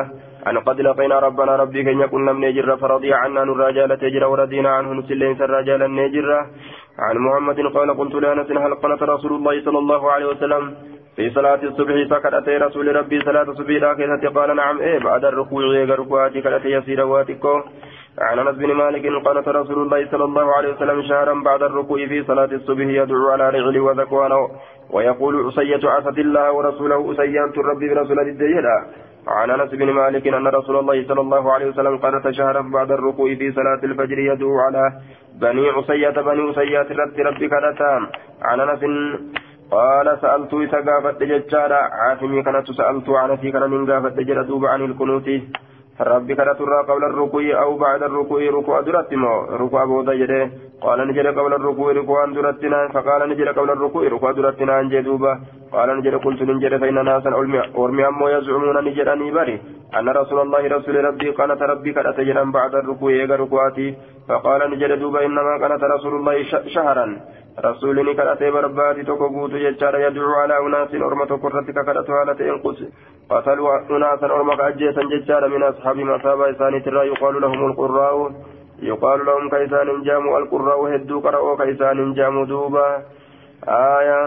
أن قد لقينا ربنا ربي كن يكون لم نجر. فرضي عنا نراجال تجر وردينا عنه نسلين سراجال النجر عن محمد قال قلت لأنس هل قنت رسول الله صلى الله عليه وسلم في صلاة الصبح فقد رسول ربي صلاة الصبح لا قال نعم إيه بعد الركوع ركوعاتي كدت يسير واتكو. عن أنس بن مالك قالت رسول الله صلى الله عليه وسلم شهرا بعد الركوع في صلاة الصبح يدعو على رجل وذكوانه ويقول عصية عصت الله ورسوله أسيانت ربي برسول الدجيلة عن أنس بن مالك أن رسول الله صلى الله عليه وسلم قالت شهرا بعد الركوع في صلاة الفجر يدعو على بني عصية بني عصية رب ربي كانتا عن أنس قال سألت إذا قافت ججارا كانت سألت عن في كان من قافت جرى دوب عن القنوت ربي كانت قبل الركوع أو بعد الركوع ركوع درت ركوع بودا جده قال نجري قبل الركوع ركوع درتنا. فقال نجري قبل الركوع ركوع درتنا. جدوبا قال نجري قلت نجري فإن ناسا أرمي أمو يزعمون نجراني بري. أن رسول الله رسول ربي قالت ربي كانت جرا بعد الركوع يقى ركوعتي فقال نجري دوبا إنما كانت رسول الله شهرا. رسولني كراتي بربادي توكو غوتو جچارا يدعو على أناس أرمى تقرتي كراتو على تنقص قتلوا أناسا أرمى كأجيسا جچارا من أصحاب مصابة إساني ترى يقال لهم القراء. يقال لهم كيسان جاموا القراء هدو قرأوا كيسان جاموا دوبا. آية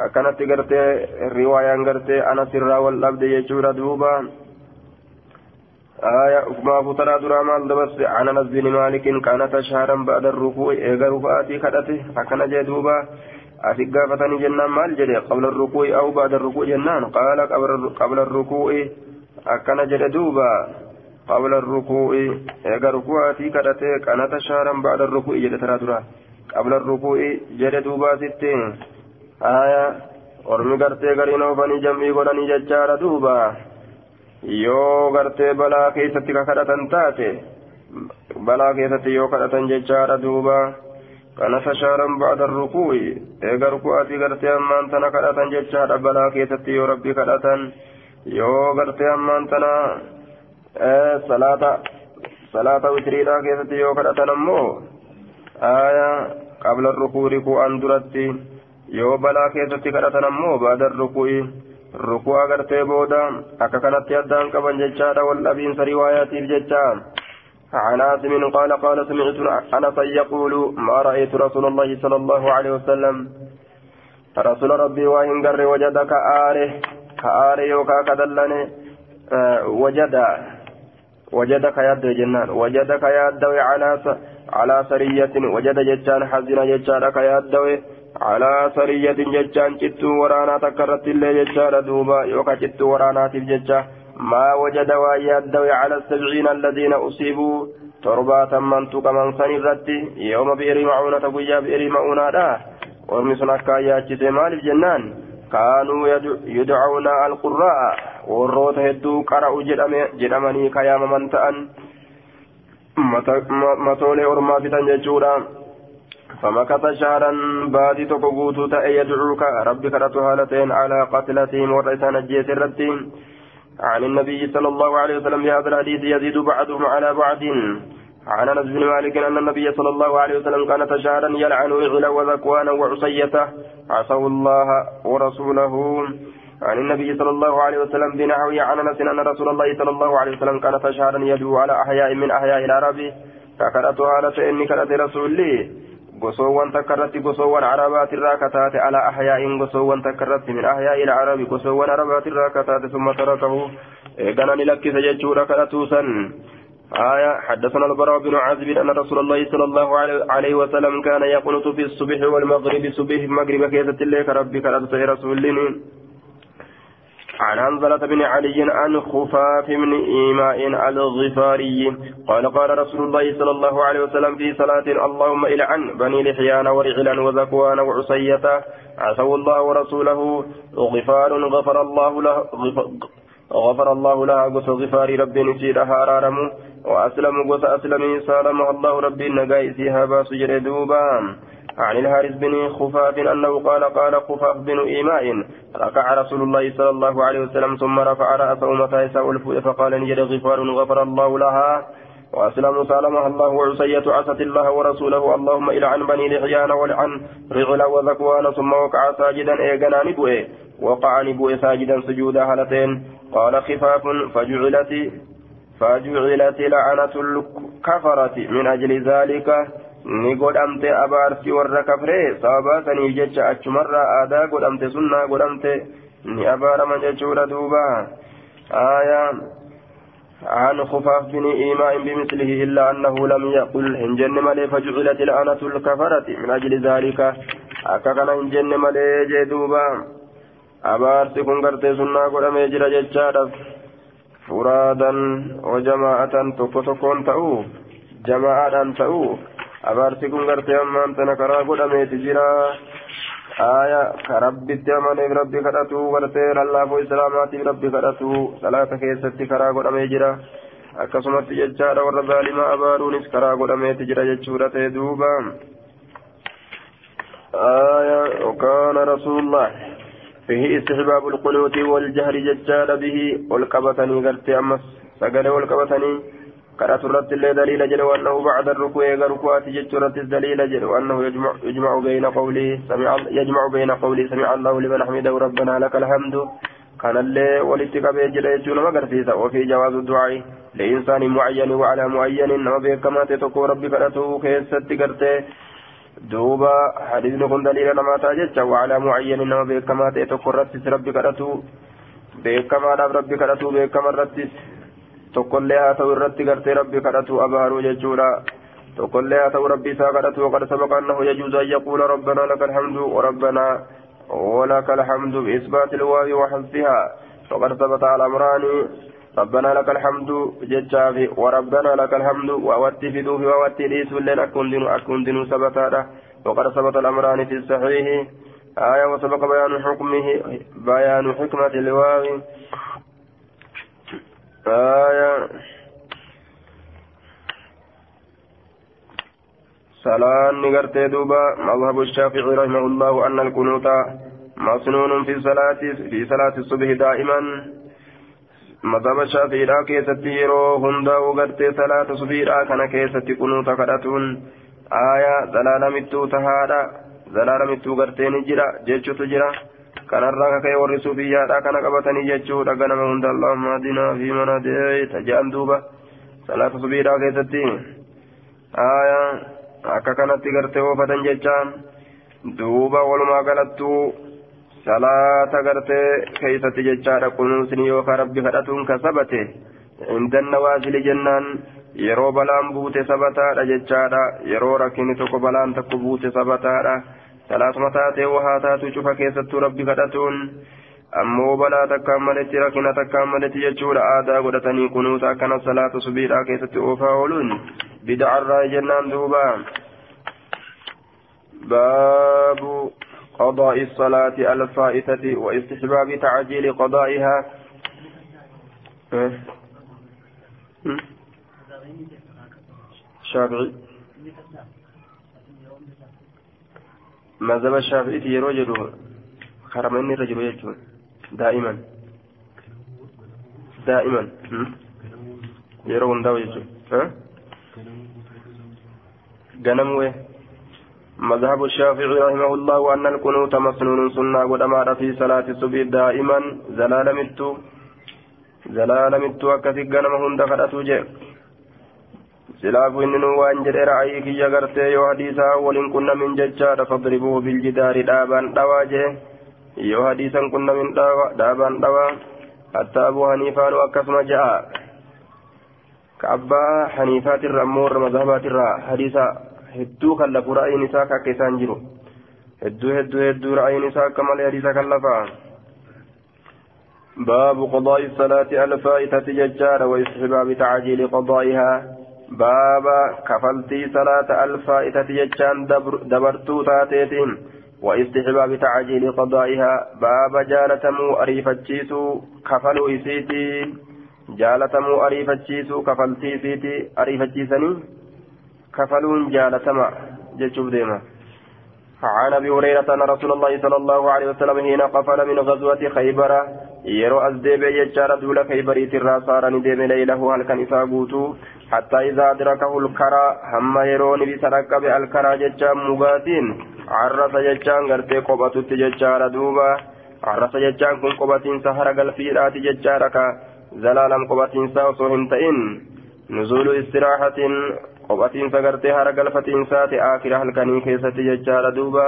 أكنت قرتي رواية قرتي أنا سرا والأبد يجور دوبا آية ما فترى درا مال دبس عن أنس بن مالك كانت شهرا بعد الركوع إيغا رفعاتي كدته أكن جدوبا أتي قافتني جنان مال جدي قبل الركوع أو بعد الركوع جنان قال قبل الركوع أكن جدوبا قبل الركوع إيغا ركوعاتي كدته كانت شهرا بعد الركوع جدي ترى درا قبل الركوع جدوبا ستين آية ormi gartee gariin oofanii jam'ii godhanii jechaadha duuba yoo gartee balaa keessatti ka kadhatan taate balaa keessatti yoo kadhatan jechaadha duuba kana fashaaran ba'da rukuu'i eega ruku'aatii gartee ammaan tana kadhatan jechaadha balaa keessatti yoo rabbi kadhatan yoo gartee ammaan tana salaata salaata witiriidhaa keessatti yoo kadhatan ammoo aya qabla rukuu riku'an duratti yoo balaa keessatti kadhatan ammoo ba'da rukuu'i rukuu agartee booda akka kanatti addaan qaban jechaadha wal dhabiinsa riwaayaatiif jecha. عن عاصم قال قال سمعت انس يقول ما رايت رسول الله صلى الله عليه وسلم رسول ربي وان قر وجدك آره كآره يوكا كدلني وجد وجدك يد جنان وجدك يد على على سرية وجد جتان حزن calaa sariyatin jechaan cittuu waraanaa takka irratti illee jechaadha duuba yookaan cittuu waraanaatiif jecha maa wajada waan yaaddawe cala sabciina alladiina usiibuu torbaataman tuqaman san irratti yooma bi'irii ma'uunata guyyaa bi'irii ma'uunaadha? Ormi sun akka ayyaachise maaliif jennaan? Kaanuu yudcauna alqurraa'a warroota hedduu qara'u jedhamanii kayaamaman ta'an matoolee ormaa fitan jechuudha. فمكث شهرا بادي تقوتو تأي يدعوك. ربك رتهالتين على قتلتهم ورئيسان الجيس الرتين. عن النبي صلى الله عليه وسلم في هذا الحديث يزيد بعضهم على بعض. عن أنس بن مالك أن النبي صلى الله عليه وسلم كان تشارا يلعن رعلا وذكوانا وعصيته عصوا الله ورسوله. عن النبي صلى الله عليه وسلم بنحو عن أنس أن رسول الله صلى الله عليه وسلم كان تشارا يدعو على أحياء من أحياء العرب. فكرت هالة إني كانت رسولي gosoowwan arabaatirraa kataate ala ahyaa'in gosoowwan takka irratti min ahyaa'i ilcarabi gosoowwan arabaatirraa kataate summa tarakahu eegana ni lakkise jechuudha kadhatuusan آية حدثنا البراء بن عازب أن رسول الله صلى الله عليه وسلم كان يقنط في الصبح والمغرب صبح مغرب كيسة الله ربك رسول عن حنظلة بن علي عن خفاف بن إيماء الغفاري. قال قال رسول الله صلى الله عليه وسلم في صلاة اللهم إلعن بني لحيان ورعلا وذكوان وعصية عصوا الله ورسوله. غفار غفر الله له غفر الله لها قص غفار ربي نسيرها أرارم وأسلم قص أسلمي سالمها الله ربي نقايسها باس جردوبا عن الحارث بن خفاف أنه قال قال خفاف بن إيماء ركع رسول الله صلى الله عليه وسلم ثم رفع رأسه متى يساء فقال نجد غفار غفر الله لها. وأسلم سالمها الله وعصية عصت الله ورسوله اللهم إلى عن بني لحيان ولعن رغلا وذكوان ثم وقع ساجدا إيقنا نبوئ وقع نبوئ ساجدا سجودا هلتين قال خفاف فجعلت فجعلت لعنة الكفرة من أجل ذلك. Ni godhamte abaarsi warra kafree sababaa saniif jecha achumarraa aadaa godhamte sunnaa godhamte ni abaarama jechuudha duuba. Aayaa عن خفاف بن إيماء بمثله إلا أنه لم يقل إن جن ملي فجعلت الآنة الكفرة من أجل ذلك أكاكنا إن جن ملي جدوبا أبارسي كن قرتي سنة قد ميجر ججارة فرادا وجماعة تكو تكون تأو جماعة تأو abaarsi kun gartee ammaan tana karaa godhameeti jira aya ka rabbitti amaneef rabbi kadhatu gartee lallaafoo islaamaatiif rabbi kadhatu salaata keessatti karaa godhamee jira akkasumatti jechaadha warra zaalimaa abaaruunis karaa godhameeti jira jechuudha ta'e duuba وكان رسول الله فيه استحباب القنوت والجهر ججال به والقبتني قلت أمس سقل والقبتني كرات الرد دليل جل وأنه بعد الركوع ركوعات جت رد الدليل جل وأنه يجمع, يجمع بين قوله سمع يجمع بين قوله سمع الله لمن حمده ربنا لك الحمد. كان اللي ولتك بيجل يجون مغرفيسا وفي جواز الدعاء لإنسان معين وعلى معين نما بكما تتكو ربي كرته كيست كرته دوبا حديث نكون دليل لما تاجت وعلى معين نما بكما تتكو ربي كرته بكما ربي كرته بكما رتس tokkollee haa ta'u irratti gartee rabbi kadhatu abaaruu jechuudha. Tokkollee haa ta'u rabbi isaa kadhatu وقد سبق أنه يجوز أن يقول ربنا لك الحمد وربنا ولك الحمد بإثبات الواو وحذفها وقد ثبت على أمران ربنا لك الحمد ججافي وربنا لك الحمد وأوتي في دوفي وأوتي ليس لين أكون دينو أكون دينو ثبت وقد ثبت الأمران في الصحيح آية وسبق بيان حكمه بيان حكمة الواو آية سلام نقرتي دوبا. مذهب الشافعي رحمه الله أن القنوت مسنون في صلاة في صلاة الصبح دائما. مذهب الشافعي لا كيست يرو هندا وقرتي صلاة الصبح كان كيست قنوت كرتون آية زلال متو تهادا. زلال متو قرتي نجرا جيتشو تجرا. Kanarraa kaka'e warri suufiyyaadha kana qabatanii jechuudha ganama hunda allahumma adinaa fi man hadeeyta jedhan duuba salaata subiidhaa keessatti aya akka kanatti gartee oofatan jechaan duuba walumaa galattuu salaata gartee keeysatti jechaadha kunuunsini yookaan rabbi kadhatuun ka sabate indanna waasili jennaan yeroo balaan buute sabataadha jechaadha yeroo rakkini tokko balaan tokko buute sabataadha taatu cufa keessattuu rabbi kadhatuun ammoo balaa takkaan maletti rakkina takkaan maletti jechuudha aadaa godhatanii kunuuta akkana salaata subiidhaa keessatti oofaa ooluun bida'arraa jennaan duuba baabu قضاء الصلاة الفائتة واستحباب تعجيل قضائها شافعي مذهب الشافعي يرو جدو خرمين الرجل يجون دائما. دائما. يرون داوي ها؟ قنموه مذهب الشافعي رحمه الله أن القنوت مسنون سنة ودمار في صلاة الصبح دائما. زلال متو. زلال متو أكثر قنم هند خدأتو جي سلاف إنه وأن جرى رأيك يغرتي يو حديثا ولن كنا من ججار فاضربوه بالجدار دابان دواجه يو حديثا كنا من دابان دوا حتى أبو حنيفة أكسم جاء كأبا حنيفات الرمور مذهبات الرا حديثا ra'ayin isaa akka isaan jiru. Hedduu hedduu hedduu ra'ayin isaa akka malee hadiisa kallafaa باب قضاء الصلاة الفائتة ججار واستحباب تعجيل قضائها باب كفلتي صلاة الفائتة ججان دبرتو تاتيتين واستحباب تعجيل قضائها باب جالتمو أريفتشيسو كفلوا إسيتي جالتمو أريفتشيسو كفلتي إسيتي أريفتشيسني كفلون جالتما جتشوف ديما عن أبي هريرة أن رسول الله صلى الله عليه وسلم حين قفل من غزوة خيبر يرو ازديب يجار دول خيبر ترى صار نديم ليله هل كان اساغوتو حتى إذا أدركه الكرى هم يرون بسرقب الكرى ججا مغاتين عرف ججان غرتي قبطت ججار دوبا عرف ججان كن قبطين سهر قلفيرات ججارك زلالم قبطين ساوسو هنتئن نزول استراحة qophatiinsa gartee hara galfatiinsaati akira halkanii keessatti jechaadha duuba.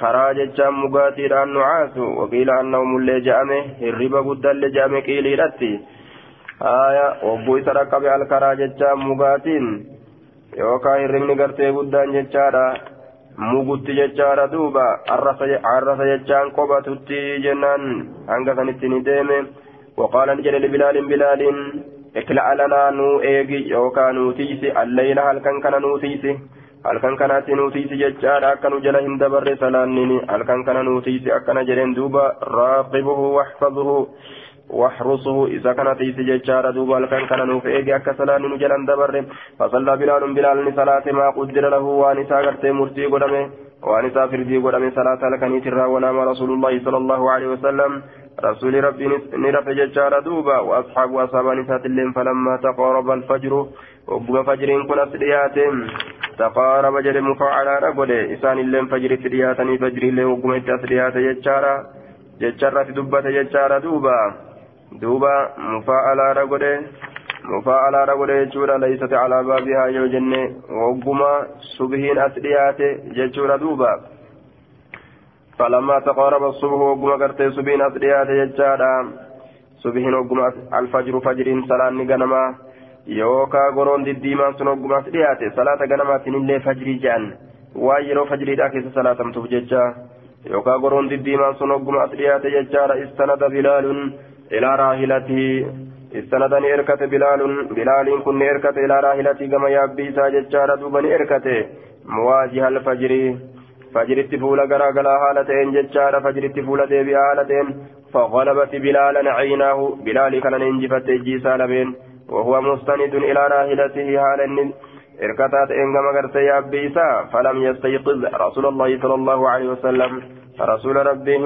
Karaa jechaan mugaatiidhaan nucaasu waqiila annahumullee je'ame hirriba guddallee je'ame qiiliidhatti. Haya obbuu isa dhaqqabe alkaraa jechaan mugaatiin. Yookaan hirribni gartee guddaan jechaadha. Mugutti jechaadha duuba. Arrasa jechaan qophatutti jennaan. Hanga sanitti ni deeme. Waqaala ni jedhe libilaalin bilaaliin اكلا لنا نو ايجي يوكا نوتيسي الليل هل كان كان نوتيسي كان كان نوتيسي ججار أكن جل هند بر سلانيني هل كان كان نوتيسي أكن جلين دوبا راقبه واحفظه واحرسه إذا كان تيسي ججار دوبا هل كان كان نوف ايجي أكا سلانين جلن دبر فصلى بلال بلال صلاة ما قدر له وانسا قرتي مرتي قدمه وانسا فردي قدمه صلاة لكنيت ونام رسول الله صلى الله عليه وسلم. رسول ربي نرف ججار دوبا وأصحاب أصحاب نسات الليل فلما تقارب الفجر وقم فجر كن أسريات تقارب جل مفعلا رقل إسان الليل فجر سرياتني فجر الليل وقم أسريات ججارا ججارة. دبة ججار دوبا. دوبا مفعلا رقل مفعلا رقل ججورا ليست على بابها يوجن وقم صبهين أسريات ججور دوبا فلما تقارب الصبح وقم قرتي سبين أسريات يجادا سبحين وقم الفجر فجر صلاة غنما يوكا غرون ديديما سن وقم أسريات صلاة غنما تنين فجر جان وايرو فجر داكس صلاة متفججا يوكا غرون ديديما سن وقم أسريات يجادا استند بلال إلى راحلته استندني إركت بلال بلال كن إركت إلى راحلته كما يابيسا ججارا دوبني إركت مواجه الفجر فجرت فولا غرا غلا حالتين ججارا فجرت فولا ديبي حالتين فغلبت بلالا عيناه بلال كان ننجفت جيسا لبين وهو مستند إلى راحلته حالا إركتات إنما غرت يابيسا فلم يستيقظ رسول الله صلى الله عليه وسلم رسول ربي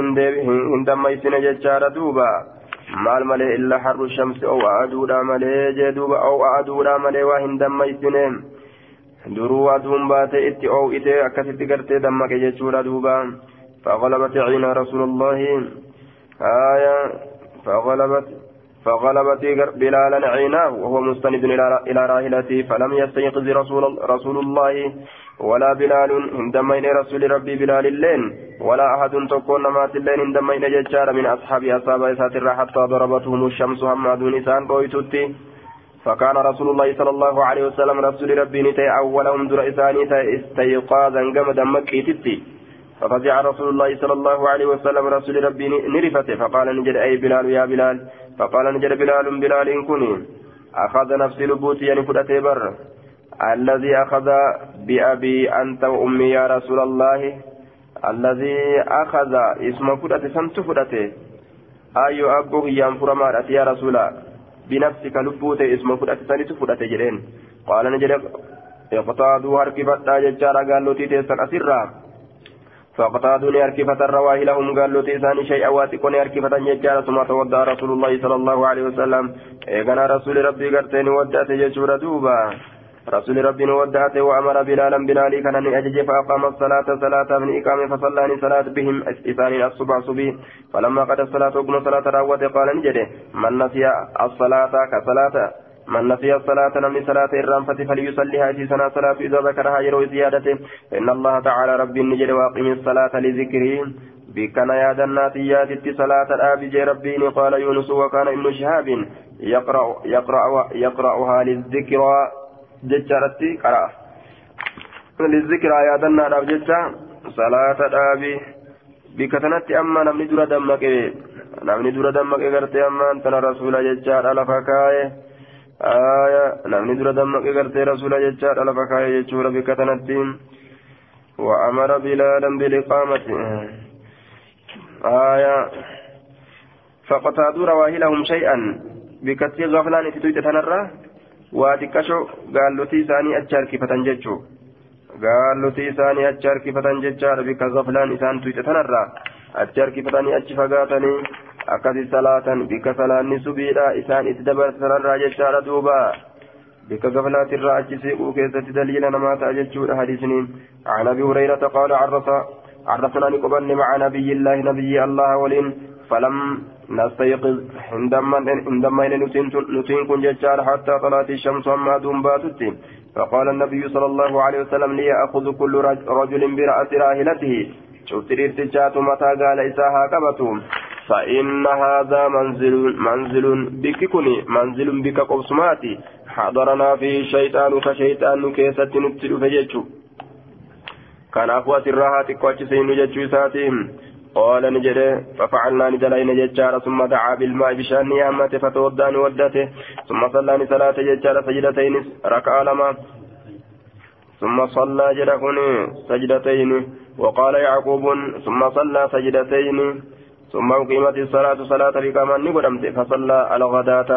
هندما يسن ججارا دوبا maal malee illa harru shamsi oo aduudha malee jee duuba oo aduudha malee waa hin dammaysine duruu aduun baate itti oo'ite akkasitti gartee dammaqe jechuudha duuba فغلبت عينا رسول الله آية فغلبت بلالا عيناه وهو مستند إلى راحلته فلم يستيقظ رسول, رسول الله ولا بلال عندما إلى رسول ربي بلال اللين ولا أحد تكون مات اللين عندما إلى ججار من أصحاب أصحاب إسات حتى ضربتهم الشمس هم دون إسان قويتوتي فكان رسول الله صلى الله عليه وسلم رسول ربي نتي أولهم در إساني استيقاظا قمدا مكيتتي ففزع رسول الله صلى الله عليه وسلم رسول ربي نرفته فقال نجد أي بلال يا بلال. فقال نجد بلال بلال إن كني. أخذ نفسي لبوتي يعني فرأتي بر الذي أخذ بأبي أنت وأمي يا رسول الله. الذي أخذ اسم فرأتي سنت فرأتي أي أبوه ينفر مارتي يا رسول. بنفسك لبوتي اسم فرأتي سنت فرأتي جرين قال نجد اقتادوا هركبت ججارا قال له تيتي أسرّا فاقتادوا أركفة الرواه لهم قالوا تيسان شيئا واتقون أركفة يجار ثم توضأ رسول الله صلى الله عليه وسلم. إيقنا رسول ربي قرتين ودأت يجور دوبا. رسول ربي ودعته وأمر بلالا بلالي كان أجج فأقام الصلاة صلاة من إقامة فصلاني صلاة بهم إثاني الصبح صبي. فلما قد الصلاة وقم صلاة راوت قال نجده من نسي الصلاة كصلاة. من نسي الصلاة نمني صلاة الرانفة فليصليها في سنة صلاة إذا ذكرها يروي زيادته. فإن الله تعالى ربي نجد واقم الصلاة لذكره. بكنا يا دنات ياتي صلاة الآب ربي قال يونس وكان ابن شهاب يقرأ يقرأ يقرأها للذكرى jechaadhatti qara'a lizzikiraa yaadannaadhaaf jecha salaata dhaabi bikka tanatti amma namni dura dammaqe namni dura dammaqe gartee ammaan tana rasuula jechaadha lafa kaa'e namni dura dammaqe gartee rasuula jechaadha lafa kaa'e jechuudha bikka tanatti وأمر بلالا بالإقامة آية فقتادوا رواهلهم شيئا بكثير غفلان تتويت تنرى achi harkifatan jechuu gaallotii isaanii achi harkifatan jechaadha bikka gaflaan isaan tuyxe tanarraa achi harkifatanii achi fagaatanii akkasi salaatan bikka salaanni subiidha. Isaan itti dabarsanarraa jechaadha duuba. Gaflaatirraa achi siquu keessatti daliila namaa ta'a jechuudha hadisniin عن ابي هريره قال عرف عرفنا نقبل مع نبي الله نبي الله ولين فلم نستيقظ عندما عندما نتين كن ججار حتى طلعت الشمس أما دون باتت فقال النبي صلى الله عليه وسلم ليأخذ كل رجل برأس راهلته شفت الارتجات متى قال إساها كبتم فإن هذا منزل منزل بك كني منزل بك قبسماتي حضرنا فيه الشيطان فشيطان كيسة نبتل فجيتشو كان أخوة الراحة قواتش سين جيتشو ساتهم قال نجري ففعلنا ندلين ججارة ثم دعا بالماء بشأن نيامة فتودان ودته ثم صلى صلاة ججارة سجدتين ركع لما. ثم صلى جرهن سجدتين وقال يعقوب ثم صلى سجدتين. ثم أقيمت الصلاة صلاة بكمان نقدمت فصلى الغداة.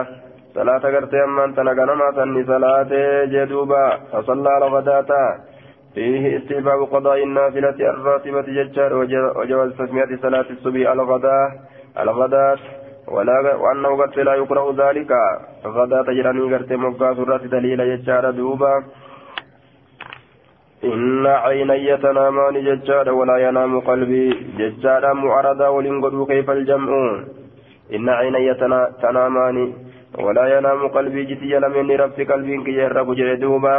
صلاة قرتي أمان تنقنما سني صلاة جدوبا فصلى الغداة. فيه استحباب قضاء النافلة الراتبة ججار وجواز تسمية صلاة الصبح الغداء الغداء ولا وأنه قد لا يكره ذلك. غدا تجراني قرت مقا سورة دليل ججار دوبا. إن عيني تنامان ججار ولا ينام قلبي ججار معرضا ولنقدوا كيف الجمع إن عيني تنامان ولا ينام قلبي جتي لم رب قلبي كي يرب جردوبا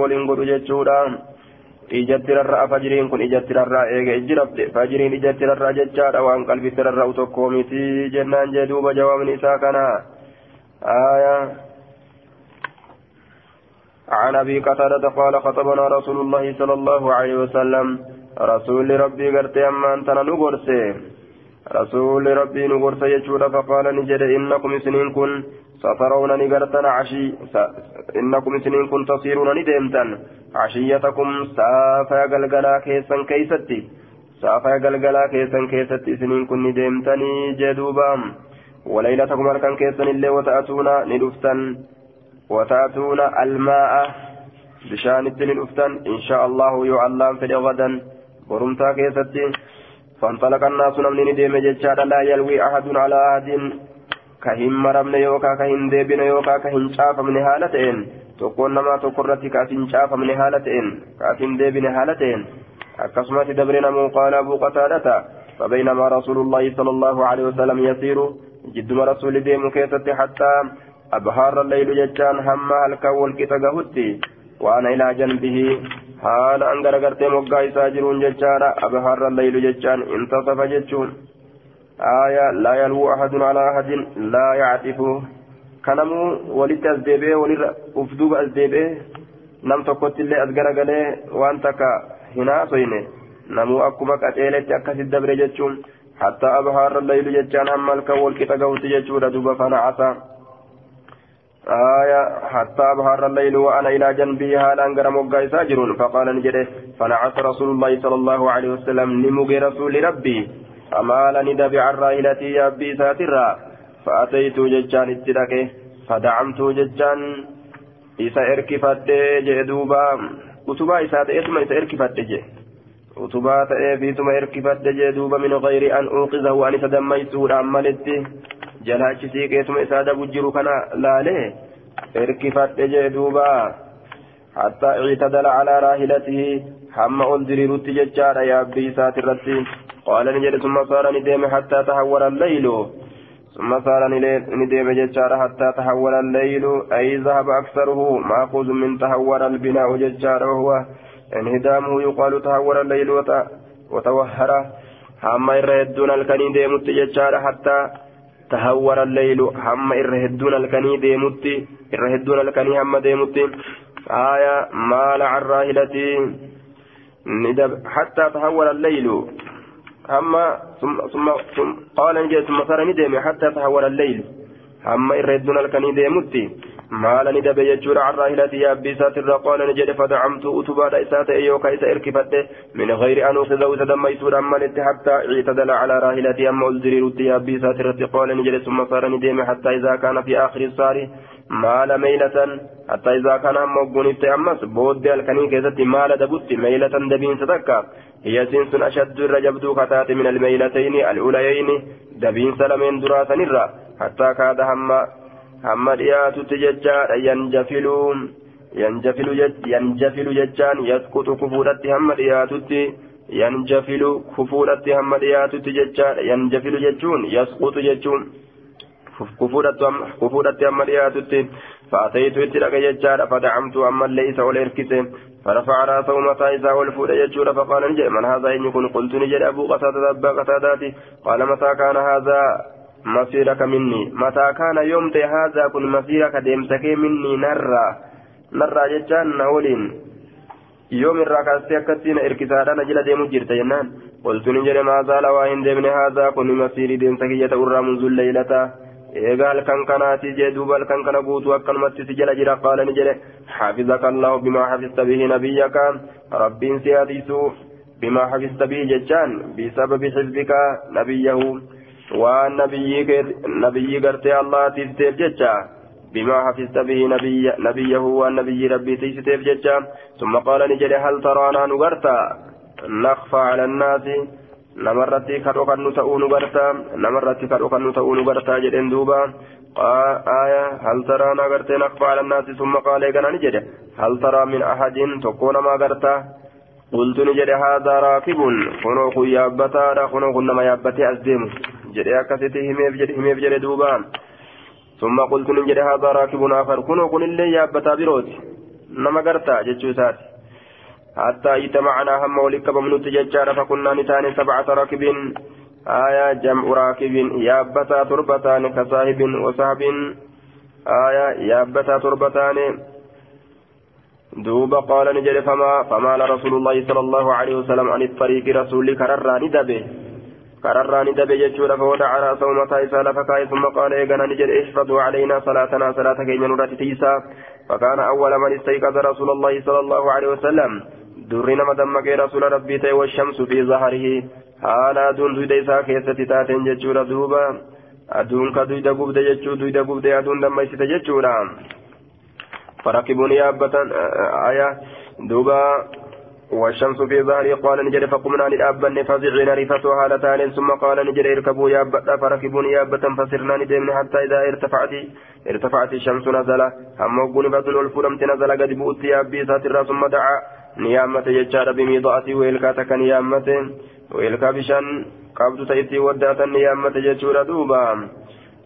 waliin godhu jechuudha ijatti rarra'a fajiriin kun ijatti rarraa eege ijji rabde fajiriin ijatti rarraa jechaadha waan qalbitti rarra'u tokko miti jennaan jee duuba jawaabni isaa kana aya عن أبي قتادة قال خطبنا رسول الله صلى الله عليه وسلم. رسول ربي قرت أما أنت نغرسي رسول ربي نغرسي يجود فقال نجد إنكم سنين كن سترون نقرتن عشي إنكم سنين كن تصيرون ندمتن. عشيتكم سافا قلقلا كيسا كيستي. سافا قلقلا كيسا كيستي سنين كن ندمتني جدوبام. وليلتكم أركان كيسا اللي وتأتون ندفتن. وتأتون الماء بشان الدين ندفتن إن شاء الله يعلم في غدا ورمتا كيستي فانطلق الناس نمني ندم جتشاد لا يلوي أحد على أحد ka hin caafamne haala ta'een tokkoon namaa tokko irratti ka hin caafamne haala ta'een ka hin deebine haala ta'een akkasumatti dabre namuu qaala abuu qataadhata فبينما رسول الله صلى الله عليه وسلم يسير جد رسول ديم كيست حتى أبهار الليل ججان هم هلكا والكتغهتي وأنا إلى جنبه. حال أنقر قرتي مقا يساجرون ججان أبهار الليل ججان انتصف ججون. آية لا يلوو أحد على أحد لا يعطف. كنمو ولت أزديبه ولر أفدوب أزديبه. نم تقوت اللي أزقر قليه وأنتك هنا صينه. نمو أكما قتيلت أكس الدبر جتشون حتى أبهار الليل جتشان هم الكول كتقوت جتشون دوب فنعسى آية حتى أبهر الليل وأنا إلى جنبي هالا أنقر مقا ساجرون فقال نجده فنعس رسول الله صلى الله عليه وسلم نمقي رسول ربي أمالني دبع الراهلة يا أبي ساترا. فأتيت ججان اتدك فدعمت ججان. إسا إركفت جدوبا utubaa isaa ta'eetuma isa hirkifadhe jee utubaa ta'ee fiituma hirkifadhe jee duuba min gayri an uuqizahu an isa malitti jalaachi siiqeetuma isaa dabu jiru kana laalee hirkifadhe jee duuba hattaa ictadala calaa raahilatihi hamma ol diriirutti jechaadha yaabbii isaati irratti qaala ni jedhe summa saara ni deeme hattaa tahawwara allaylu ثم صار نديم ججار حتى تحول الليل أي ذهب أكثره مأخوذ من تحول البناء ججار وهو انهدامه يقال تحول الليل وتوهر هم إرهدون الكني ديمت ججار حتى تحول الليل هم إرهدون الكني ديمت إرهدون الكني هم ديمت آية مال عن راهلتي. حتى تحول الليل. أما ثم ثم ثم قال ثم صار ندم حتى تحول الليل. أما إردنا الكني ديمتي ما لني دب يجور عن راهلتي يا أبي ساتر قال نجد فدعمت أتبا إسات أيوكا إسا إركفت من غير أن أخذ تدميت أما حتى اعتدل على راهلتي أما أزدري رتي يا أبي ساتر قال نجد ثم صار ندم حتى إذا كان في آخر الصار maala meeylatan hatta izaa kana ammoo gunitte ammas booddee halkanii keessatti maala dabutti meeylatan dabiinsa takka hiyasiin sun ashaddu irra jabduu kataate min almeeylatayni al'ulayayni dabiinsa lameen duraa sanirra hattaa kaada hamma hamma dhiyaatutti jechaadha yanjafilu yanjafilu yanjafilu jechaan yasqutu kufuudhatti hamma dhiyaatutti yanjafilu kufuudhatti hamma dhiyaatutti jechaadha yanjafilu jechuun yasqutu jechuun kufuudhatti amma dhiyaatutti فأتيت اتلقى يجار فدعمت أما ليس والإركس فرفع رأسه متى إذا والفود يجور فقال من هذا إن يكون قلت نجي أبو قتادة أبا قتاداتي قال متى كان هذا مسيرك مني متى كان يوم هذا كن مسيرك ديمتك مني نرى نرى ججان نولين يوم الراكاسي أكتين إركسادا نجل ديمو جرت جنان قلت نجي ما زال وإن ديمن هذا كن مسيري ديمتك يتأرى منذ الليلة eegaa halkan kanaati jee duuba halkan kana guutuu akkanumatti si jala jira qaala ni jedhe xafizaka allahu bimaa xafista bihi nabiyyaka rabbiin si hadiisu bimaa xafista bihi jechaan bisababi xifdika nabiyyahu waan nabiyyii gartee allah tiifteef jecha بما حفظت به نبي نبيه والنبي ربي تيستيف ججا ثم قال نجد هل ترانا نغرتا نخفى على الناس namarratti kadhokannu ta'uu nu gartaa namarratti kadhokannu ta'uu nu gartaa jedhen duuba aya hal taraa na gartee nakfa ala naasi summa qaalee ganani jedhe hal taraa min ahadin tokkoo namaa gartaa qultu ni jedhe haadaa raakibun kunoo kun yaabbataadha kunoo kun nama yaabbatee as deemu jedhe akkasitti himeef jedhe himeef jedhe duuba summa qultu ni jedhe haadaa raakibun afar kunoo kunillee yaabbataa birooti nama gartaa jechuu isaati حتى اجتمعنا هم ولك بمنوت ججار فكنا نتان سبعة راكب آية جمع راكب يابتا تربتان كصاحب وصاحب آية يابتا تربتان دوب قال نجري فما فمال رسول الله صلى الله عليه وسلم عن الطريق رسول كرر ندبه كرر ندبه ججور فودع رأسه متى إسال فكاي ثم قال إيقنا نجري احفظوا علينا صلاتنا صلاة كي نرات تيسا فكان أول من استيقظ رسول الله صلى الله عليه وسلم rabbii ta'e washamsu fi zaharihi haala aduun duyda isaa keessatti taateen jechuudha duuba aduun ka duyda gubde jechuu duyda gubde aduun dammaysite jechuudha farakibuun yaabbatan aya duuba والشمس في ظهري قال نجري فقمنا لأبن فزعين رفتها هالتان ثم قال نجري اركبوا يابتا فركبوا يابة فسرنا ندمن حتى إذا ارتفعت ارتفعت الشمس نزل. هم وقوني بدل الفلمت نزل قد بؤت يابي ساتر ثم دعا. نيامة يجار بميضاءتي ويلكا تك نيامة ويلكا بشان قبض تيتي وداتا نيامة يجور دوبا.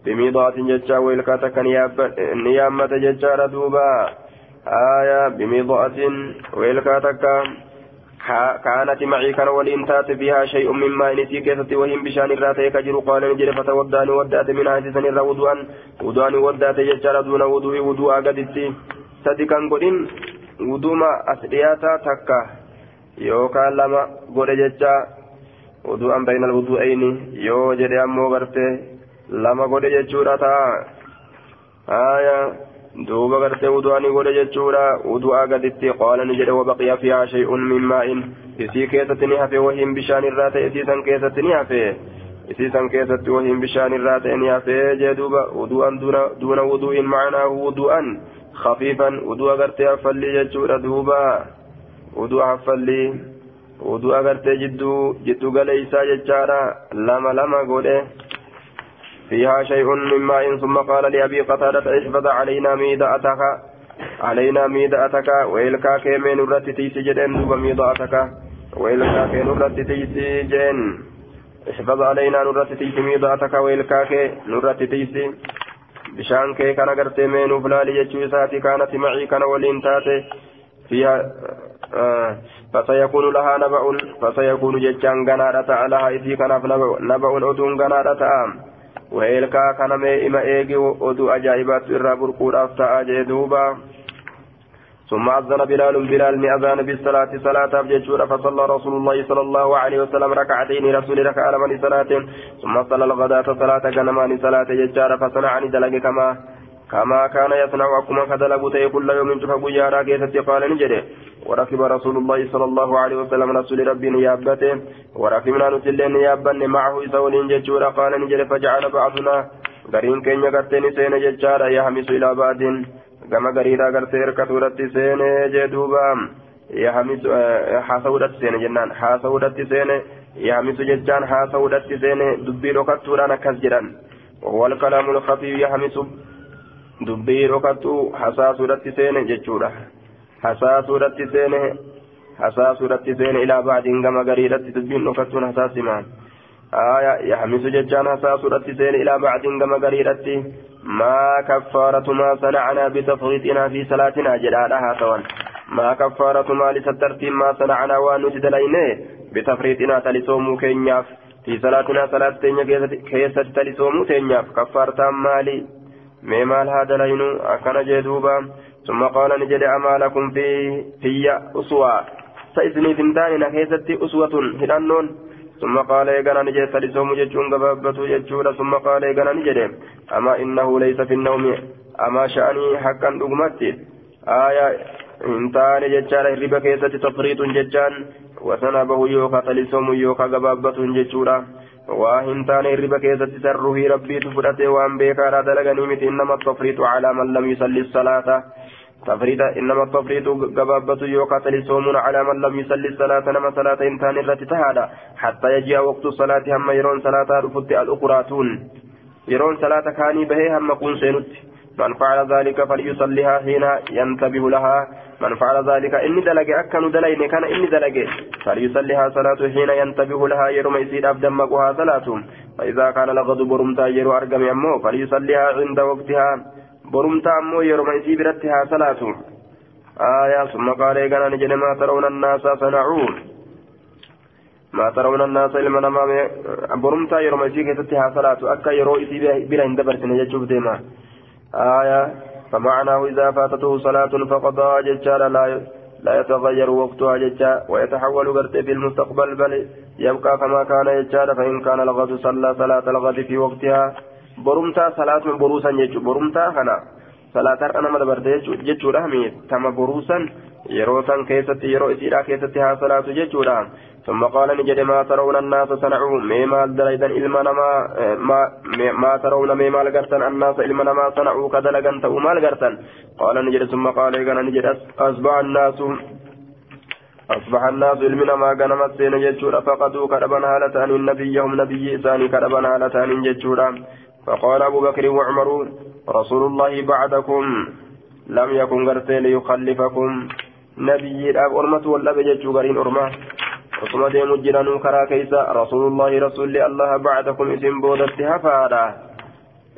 بميضاءة يجار ويلكا تك نيامة يجار دوبا. آية بميضاءة ويلكا تك كانت معي كان ولين تات بها شيء مما نسي كيست وهم بشان الراتي كجر قال نجر فتوداني ودات من عهد سن وضوءا وضوءا ودات يجار دون وضوء وضوء قدتي صدقا قدين wuduma as dhiyaataa takka yookaan lama godhe jecha wudu'an bainal wudu'ayni yoo jedhe ammoo gartee lama godhe jechuudha ta'a. Godhe jechuudha wudu'aa gaditti qaala ni jedhe wabaqiya fiihaa shay'un min maa'in isii keessatti ni hafe wahiin bishaan irraa ta'e isiisan keessatti ni hafe isiisan keessatti wahiin bishaan irraa ta'e ni hafe jee duuba wudu'an duuna wudu'in ma'anaahu wudu'an خفيفا ودوا غرتي افلي جچورا دوبا uduu haffallii uduu agartee jidduu jiddu galeeysaa jechaadha lama lama godhe فيها شيء من ماء ثم قال لأبي قتادة احفظ علينا ميدأتك علينا ميدأتك وإلكا كيمين الرت تيسي جدين دوب ميدأتك وإلكا جين احفظ علينا نرت تيسي ميدأتك وإلكا كي نرت تيسي. بشان كي كان قرتي مين فلالي يجو ساتي كانت معي كان ولين تاتي. فيها آه فسيكون لها نبأ فسيكون ججان غنارة لها إذي كان نبأ أدون غنارة weelkaa kana mee ima eegi oduu ajaa'ibaatu irraa burquudhaaf ta'a jee duuba. ثم أذن بلال بلال أذان بالصلاة صلاة بججورة فصلى رسول الله صلى الله عليه وسلم ركعتين رسول ركع لمن صلاة ثم صلى الغداة صلاة جنمان صلاة ججارة فصنع دلق كما كما كان يصنع أكما كدلق تي كل يوم شفا قيارا كيست قال نجري وركب رسول الله صلى الله عليه وسلم رسول ربي نيابته وركبنا نتلين نيابا معه يسولين ججورا قال نجري فجعل بعضنا غرين كين يغتين سين ججارا يحمس إلى بعض كما غريدا غرتي ركتورت سين جدوبا يحمس حاسودت سين جنان حاسودت سين يحمس ججان حاسودت سين دبي ركتورا نكس جران وهو الكلام الخفي يحمس dubbii dhokattu hasaasuudhatti seene jechuudha hasaasuudhatti seene hasaasuudhatti seene ilaa baadiin gama gariidhatti dubbiin dhokattuun hasaasimaan aya yahmisu jechaan hasaasuudhatti seene ilaa baadiin gama gariidhatti maa kaffaaratu maa sanacanaa bitafriixinaa fi salaatinaa? jedhaadha haa ta'an. Maa kaffaaratu maalisattartiin maa sanacanaa waan nuti dalayne bitafriixinaa talisoomuu keenyaaf fi salaatinaa salaatteenya keessatti talisoomuu teenyaaf kaffaartaan maali? Mee maal haa dalaynuu akkana jee duubaa amaa lakum fi fiyya uswaa sa isiniif hin taane na keessatti uswatun hidhannoon ثم قال إيقنا نجد تلسوم جتشون قبابته جتشولا ثم قال إيقنا نجد أما إنه ليس في النوم أما شأني حقا دقمتي آية إنتان جتشان الربا كيسة تفريط جتشان وسنبه يوكا تلسوم يوكا قبابته جتشولا waa hin taane hirriba keessatti sarruhii rabbiitu fudhate waan beekaadha dalaganii miti innama tafriitu calaa man lam yusalli salaata تفريد إنما التفريط قبابة يوكا تلسومون على من لم يصلي الصلاة نما صلاة إنتان التي تهادا حتى يجي وقت الصلاة هم يرون صلاة رفض الأخراتون. يرون صلاة كاني به هم قون سينت من فعل ذلك فليصليها حين ينتبه لها. من فعل ذلك إني دلق أكن دلين كان إني دلق فليصليها صلاة حين ينتبه لها يرم يسيد أبدمقها صلاة. فإذا كان لغض برمتا يرو أرقم يمو فليصليها عند وقتها. برمتا أمو يرم يسيد برتها صلاة آية ثم قال إيقنا نجد ما ترون الناس صنعون ما ترون الناس إلما نما برمتا يرم يسيد برتها صلاة أكا يرو يسيد برا هندبرتنا يجوب ديما آية فمعناه إذا فاتته صلاة فقضى ججال لا لا يتغير وقتها ججا ويتحول قرت في المستقبل بل يبقى كما كان ججال فإن كان الغد صلى صلاة الغد في وقتها صلاة بروسا جج برمتا هنا صلاة أنا مدبرت جج رحمي كما بروسا يروسا كيست يرو إسيرا كيست ها صلاة جج رحمي ثم قال نجد ما ترون الناس صنعوا ميما دليدا إلما ما ما ترون ميما لقرتن الناس إلما ما صنعوا كدلقا تأو ما لقرتن قال نجد ثم قال إيقنا نجد أصبح الناس أصبح الناس علمنا ما قنمت سين جتشورا فقدوا كربا هالتان نبيهم نبي إساني كربا هالتان جتشورا فقال أبو بكر وعمر رسول الله بعدكم لم يكن قرتي ليخلفكم نبي الأب أرمة والأب جتشو قرين أرمة osuma deemu jiranuu karaa keeysa rasuulullahi rasulli allaha bacdakum isin boodatti hafaadha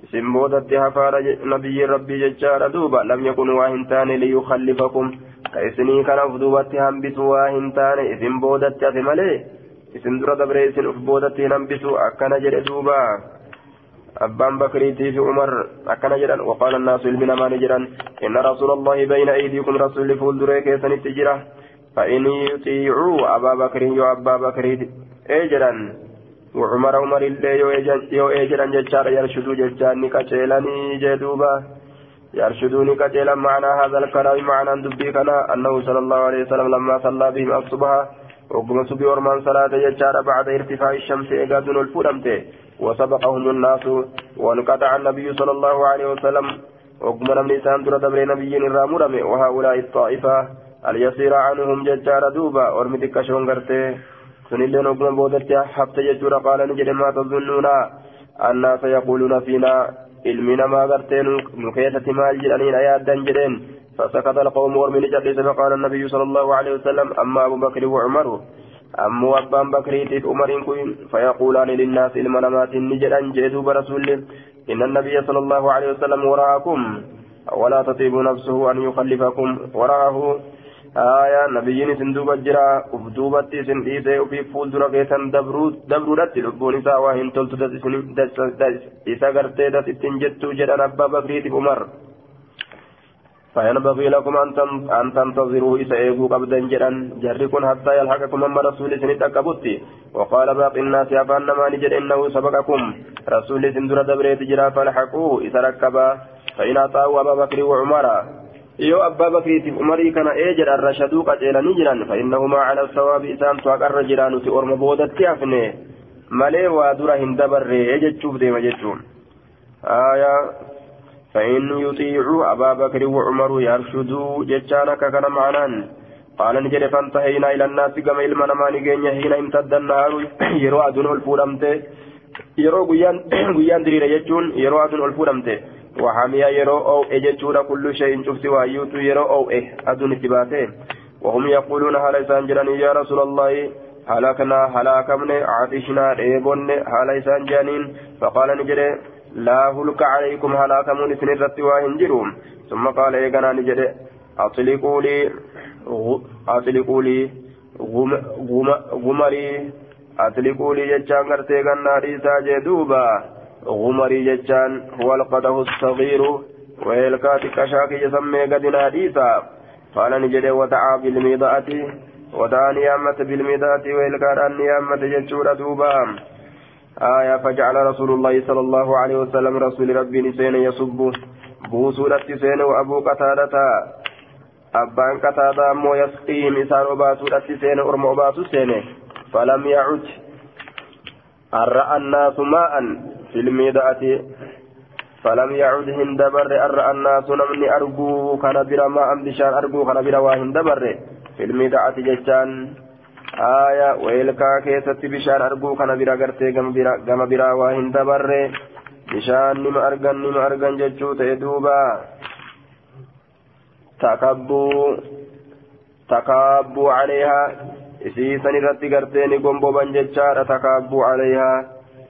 isin boodatti hafaadha nabiyyiin rabbii jechaadha duuba lam yakun waa hin taane liyukallifakum ka isinii kanaaf duubatti hambisu waa hin taane isin boodatti hafe malee isin dura dabre isin أبان بكريتي في عمر أكن جرا وقال الناس المنا ما نجرا إن رسول الله بين أيديكم رسول فول دريك سنتجرا فإن يطيعوا أبا بكر يو أبا بكر إجرا وعمر عمر اللي يو إجرا ججار يرشدوا ججان كتيلاني جدوبا يرشدوني كتيلا معنى هذا الكلام معنى دبي كنا أنه صلى الله عليه وسلم لما صلى بهم الصبح وقم سبي ورمان صلاة ججار بعد ارتفاع الشمس إيقاد الفرمت وسبقهم الناس وانقطع النبي صلى الله عليه وسلم وقم نمني سان در دبر نبي الرامرم وهؤلاء الطائفة اليسير عنهم ججار دوبا ورمتك شون قرتي سنلين وقنا بودتي حفت ججور قال نجد ما تظنون الناس يقولون فينا علمنا ما قرتين نكيتة مال جلانين آيات دنجرين فسكت القوم ورمي جلس فقال النبي صلى الله عليه وسلم أما أبو بكر وعمر. أمو أبان بكريتيف عمر كوين فيقولان للناس المنامات نجدا جئتوا برسول إن النبي صلى الله عليه وسلم وراءكم ولا تطيب نفسه أن يخلفكم. وراءه آية نبيين سندوب الجرا. أفدوبت سنديسة وفي فول درا كيسان دبرو دبرو دت لبون إسا وهن تلت دت إسا قرتي دت إتنجتو جدا أبا بكريتيف عمر فينبغي لكم أن تنتظروا إذا إيقوا قبدا جدا جركم حتى يلحقكم أما رسول سنة أكبتي وقال باقي الناس أفان ما نجد إنه سبقكم رسول سندر دبريت جرا فالحقوه إذا ركبا فإن أطاعوا أبا بكر وعمر bakriitiif umarii kana ee jedha rashaduu qaceelanii jiran fa'innahumaa cala sawaabi isaantu haqarra jira nuti orma boodatti hafne malee waa dura hin dabarre jechuuf deema jechuun فإن يطيعوا أبا بكر وعمر يرشدوا جتشانك كان معنان قال نجد فانتهينا إلى الناس كما إلما نما نجينا حين امتد النهار يرو أدون الفورمت يرو قيان درير يجون يرو أدون الفورمت وحاميا يرو أو إجتشون كل شيء شفت وأيوت يرو أو إيه أدون اتباته. وهم يقولون هل إسان جراني يا رسول الله؟ هلاكنا هلاكمنا عطشنا ريبون هل إسان جانين فقال نجد لا هلك عليكم هلاكمون سنرت واهنجرون ثم قال إيقنا نجد أطلقوا لي أطلقوا لي غمري. أطلقوا لي جتشان قرتي قنا ريسا جدوبا غمري جتشان هو القده الصغير. ويلكات كشاك يسمي قدنا ريسا قال نجد ودعا بالميضاءة ودعا نيامة بالميضاءة ويلكات النيامة جتشورة دوبا. آية فجعل رسول الله صلى الله عليه وسلم رسول ربي نسين يصب بوسولة سين وأبو قتادة. أبان قتادة أمو يسقيهم. إسان وباسولة سين أرم وباسو سين. فلم يعد أرأى الناس ماء في الميدأة. فلم يعد هندبر أرأى الناس نمني أرجو. كان برا ماء بشان أرجو. كان برا وهندبر في الميدأة جتان aayaa weelkaa keessatti bishaan arguu kana bira gartee gama biraa waa hin dabarre bishaan nima argan nima argan jechuu ta'e duuba takabbuu takaabbuu caleehaa isii san irratti gartee ni gomboban jechaadha takaabbuu caleehaa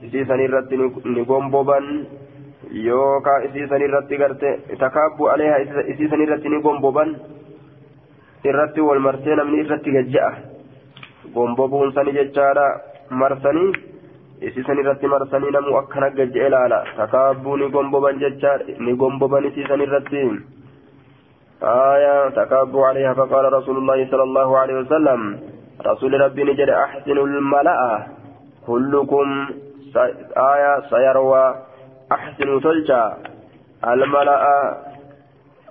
isii san irratti ni gomboban yookaan isii san irratti gartee takaabbuu caleehaa isii san irratti ni gomboban irratti wal martee namni irratti gajja'a. Gombobuun sani jechaadha marsanii isiisan irratti marsanii namu akkana gajja'e ilaala takaabbuu ni gomboban jechaadha ni gomboban isiisan irratti آية تكابوا عليها فقال رسول الله صلى الله عليه وسلم رسول ربي نجد أحسن الملأ كلكم آية سيروى أحسن تلجا الملأ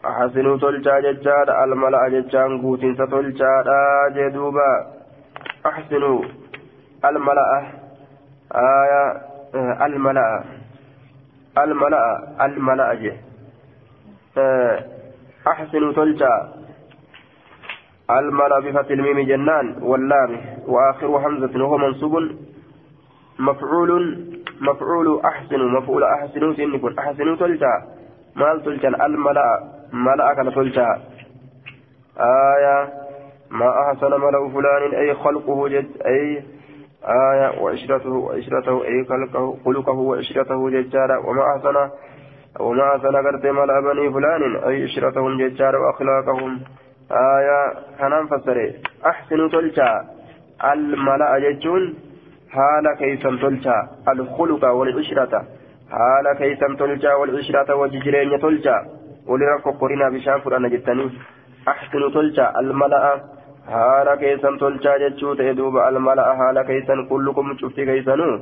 أحسن تلجا ججاد الملأ ججان قوتين ستلجا جدوبا أحسنوا الملأ آية الملأ الملأ الملأ جه أحسنوا تلجأ. الملأ بفتح الميم جنان واللام. وآخر همزة وهو منصوب. مفعول مفعول أحسن مفعول أحسن سنكون أحسن تلجأ. مال تلجأ. الملأ ملأ كان تلجأ. آية ما أحسن ملأ فلان أي خلقه جد أي آية وعشرته وعشرته أي خلقه خلقه وعشرته ججارا وما أحسن وما أحسن قرت ملأ بني فلان أي عشرتهم ججارا وأخلاقهم آية كان فسره. أحسن تلجا. الملأ ججون حال كيسا تلجا. الخلق والعشرة حال كيسا تلجا. والعشرة وججرين تلجا. ولرقق قرنا بشافر أنا جتني. أحسن تلجا. الملأ haala keessan tolchaa jechuu ta'e duuba almala'a haala keessan kullukum cufti keessanuu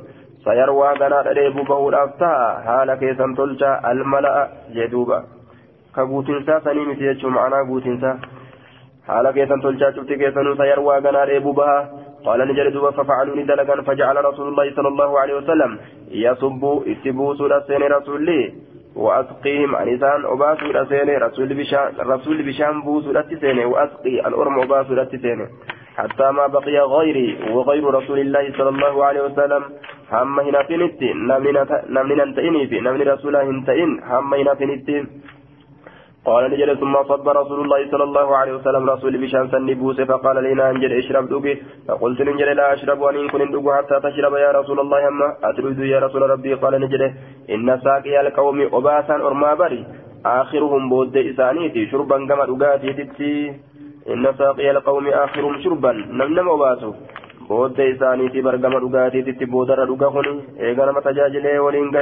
sayarwaa ganaadha dheebuu bahuudhaaf ta'a haala keessan tolchaa almala'a jee duuba ka guutinsaa sanii miti jechuu ma'anaa guutinsaa haala keessan tolchaa cufti keessanuu sayarwaa ganaa dheebuu bahaa قال نجد دوبا ففعلوا ندلقا فجعل رسول الله صلى الله عليه وسلم يصب اتبوس السين رسول وأسقيهم أنسان أباسو رسيني رسول بشان رسول بشان بوسو لتسيني وأسقي الأرم أباسو لتسيني حتى ما بقي غيري وغير رسول الله صلى الله عليه وسلم هم هنا فينتي نمنا ننتئني في نمن رسوله هنتئن هم هنا فينتي قال نجد ثم صب رسول الله صلى الله عليه وسلم رسول بشان سني بوسه فقال لنا انجل اشرب دوكي. فقلت نجد لا اشرب وان كن دوكو حتى تشرب يا رسول الله. أما أتريد يا رسول ربي؟ قال نجد إن ساقي القوم اباسا أرما بري. آخرهم بود اسانيتي شربا كما دغاتي تتي. إن ساقي القوم آخرهم شربا. نمنم أباسو. بود اسانيتي برغما دغاتي تتي بودر دغا كوني ايغنا متجاجله ولين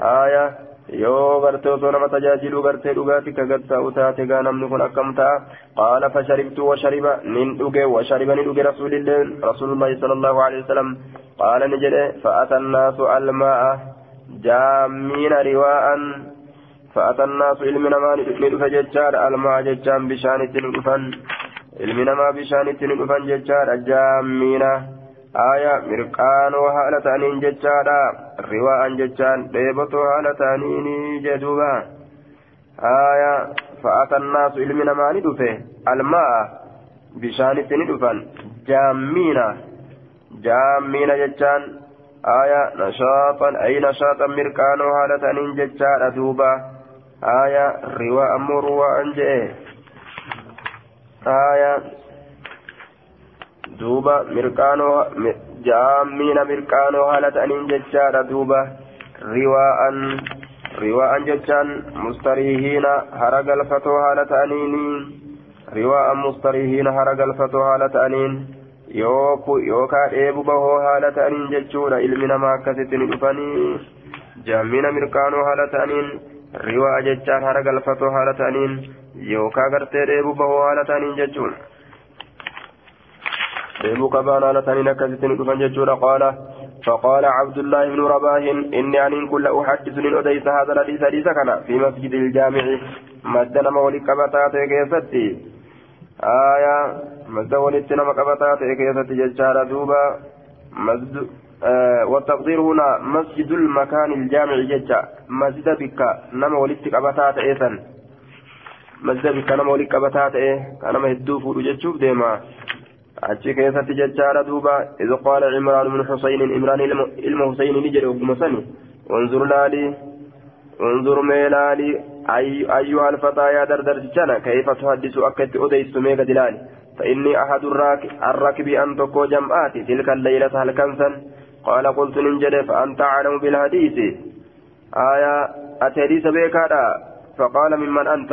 آية yoo gartee osoo nama tajaajiluu gartee dhugaatii ka gattaa'u taate gaa namni kun akkam ta'a qaala fasharibtu washariba nin dhuge washariba ni dhuge rasuulilleen rasuulullaahi sala allahu alehi wasalam qaala ni jedhe fa'ata annaasu almaa'a jaammiina riwaa'an fa'ata annaasu ilmi namaa ni dhufe jechaadha almaa'a jechaan bishaanitti ni dhufan ilmi namaa bishaanitti ni dhufan jechaadha jaammiina ta'aniin jechaadha riwaa'an jechaan dheebotoo haala ta'aniini jedhuuba aya fa'ata annaasu ilmi namaa ni dhufe alma'a bishaanitti ni dhufan jaammiina jaammiina jechaan aya nashaaxan ay nashaaxan mirqaanoo haala ta'aniin jechaadha duuba aya riwaa'an moo ruwaa'an je'e aya duuba mirqaanoo jaammiina mirqaanoo haala ta'aniin jechaadha duuba riwaa'an riwaa'an jechaan mustarihiina hara galfatoo haala ta'aniini riwaa'an mustarihiina hara galfatoo haala ta'aniin yookaa dheebu bahoo haala ta'aniin jechuudha ilmi namaa akkasitti ni dhufanii jaammiina mirqaanoo haala ta'aniin riwaa'a jechaan hara galfatoo haala ta'aniin yookaa gartee dheebu bahoo haala ta'aniin jechuudha deemuu qabaan haala taniin akkasitti ni dhufan فقال عبد الله بن رباه إني أن كل أحدث من أديس هذا الحديث حديث كان في مسجد الجامع مدنا مولي كبتات كيستي آية مد ولدت نما كبتات كيستي ججارة دوبا مسجد والتقدير هنا مسجد المكان الجامع ججا مسجد بك نما ولدت كبتات إيسا مسجد بك نما ولدت كبتات إيه كان ما يدوف وججوف ديما achi keessatti jechaadha duuba. إذ قال عمران بن حسين عمران ilma حسين نجري وقم سني انظر لالي انظر ميلالي أي أيها الفتى يا دردر جنا كيف تحدث أكدت أديس ميغا دلالي فإني أحد الراكب أن تكو جمعاتي تلك الليلة هل كنسا قال قلت ننجد فأنت أعلم بالحديث آية أتحديث بك فقال ممن أنت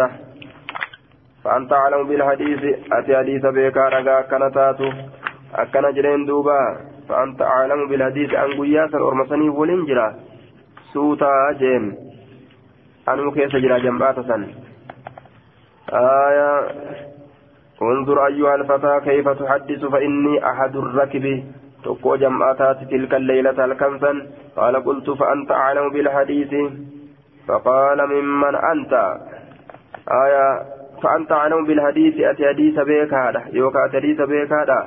فأنت أعلم بالحديث أتي حديث بيكا رقا كنتاتو أكنا جرين دوبا. فأنت أعلم بالحديث أن قياسا أرمسني ولنجرا سوتا جين أنو كيس جرا جنبات سن. آية. انظر أيها الفتى كيف تحدث؟ فإني أحد الركب. تقو جمعات تلك الليلة الكنسا قال قلت فأنت أعلم بالحديث. فقال ممن أنت؟ آية. فأنت أعلم بالحديث أتي حديث بيك هذا يوكا حديث بيك هذا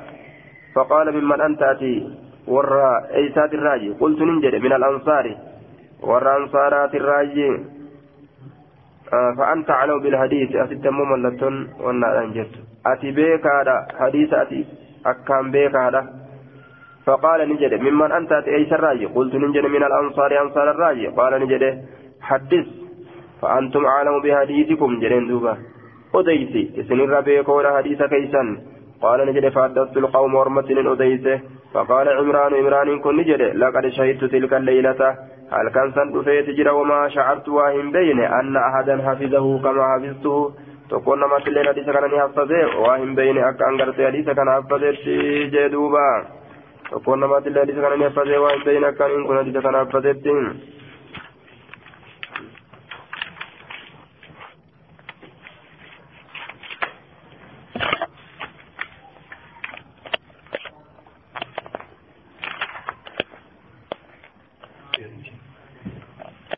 فقال ممن أنت أتي؟ ورا إيسات الراجي. قلت ننجد من الأنصار. ورا أنصارات الراجي. آه فأنت أعلم بالحديث. أتي تمم اللتن وأنا أنجد. أتي بيك هذا حديث أتي أكام بيك هذا فقال نجد ممن أنت أتي؟ إيس الراجي. قلت ننجد من الأنصار أنصار الراجي. قال نجد حدث. فأنتم أعلم بحديثكم. جرين دوبا. أديسي إسن بيكون حديث كيسا قال نجد فحدثت القوم ورمتن أديسه فقال عمران عمران كن نجد لقد شهدت تلك الليلة هل كان سند فيت جرى وما شعرت واهم بين أن أحدا حفظه كما حفظته تكون ما تلين حديث كان حفظه واهم بين أكا أنقرت حديث كان حفظه جدوبا تكون ما تلين حديث كان حفظه واهم بين أكا كن حديث كان حفظه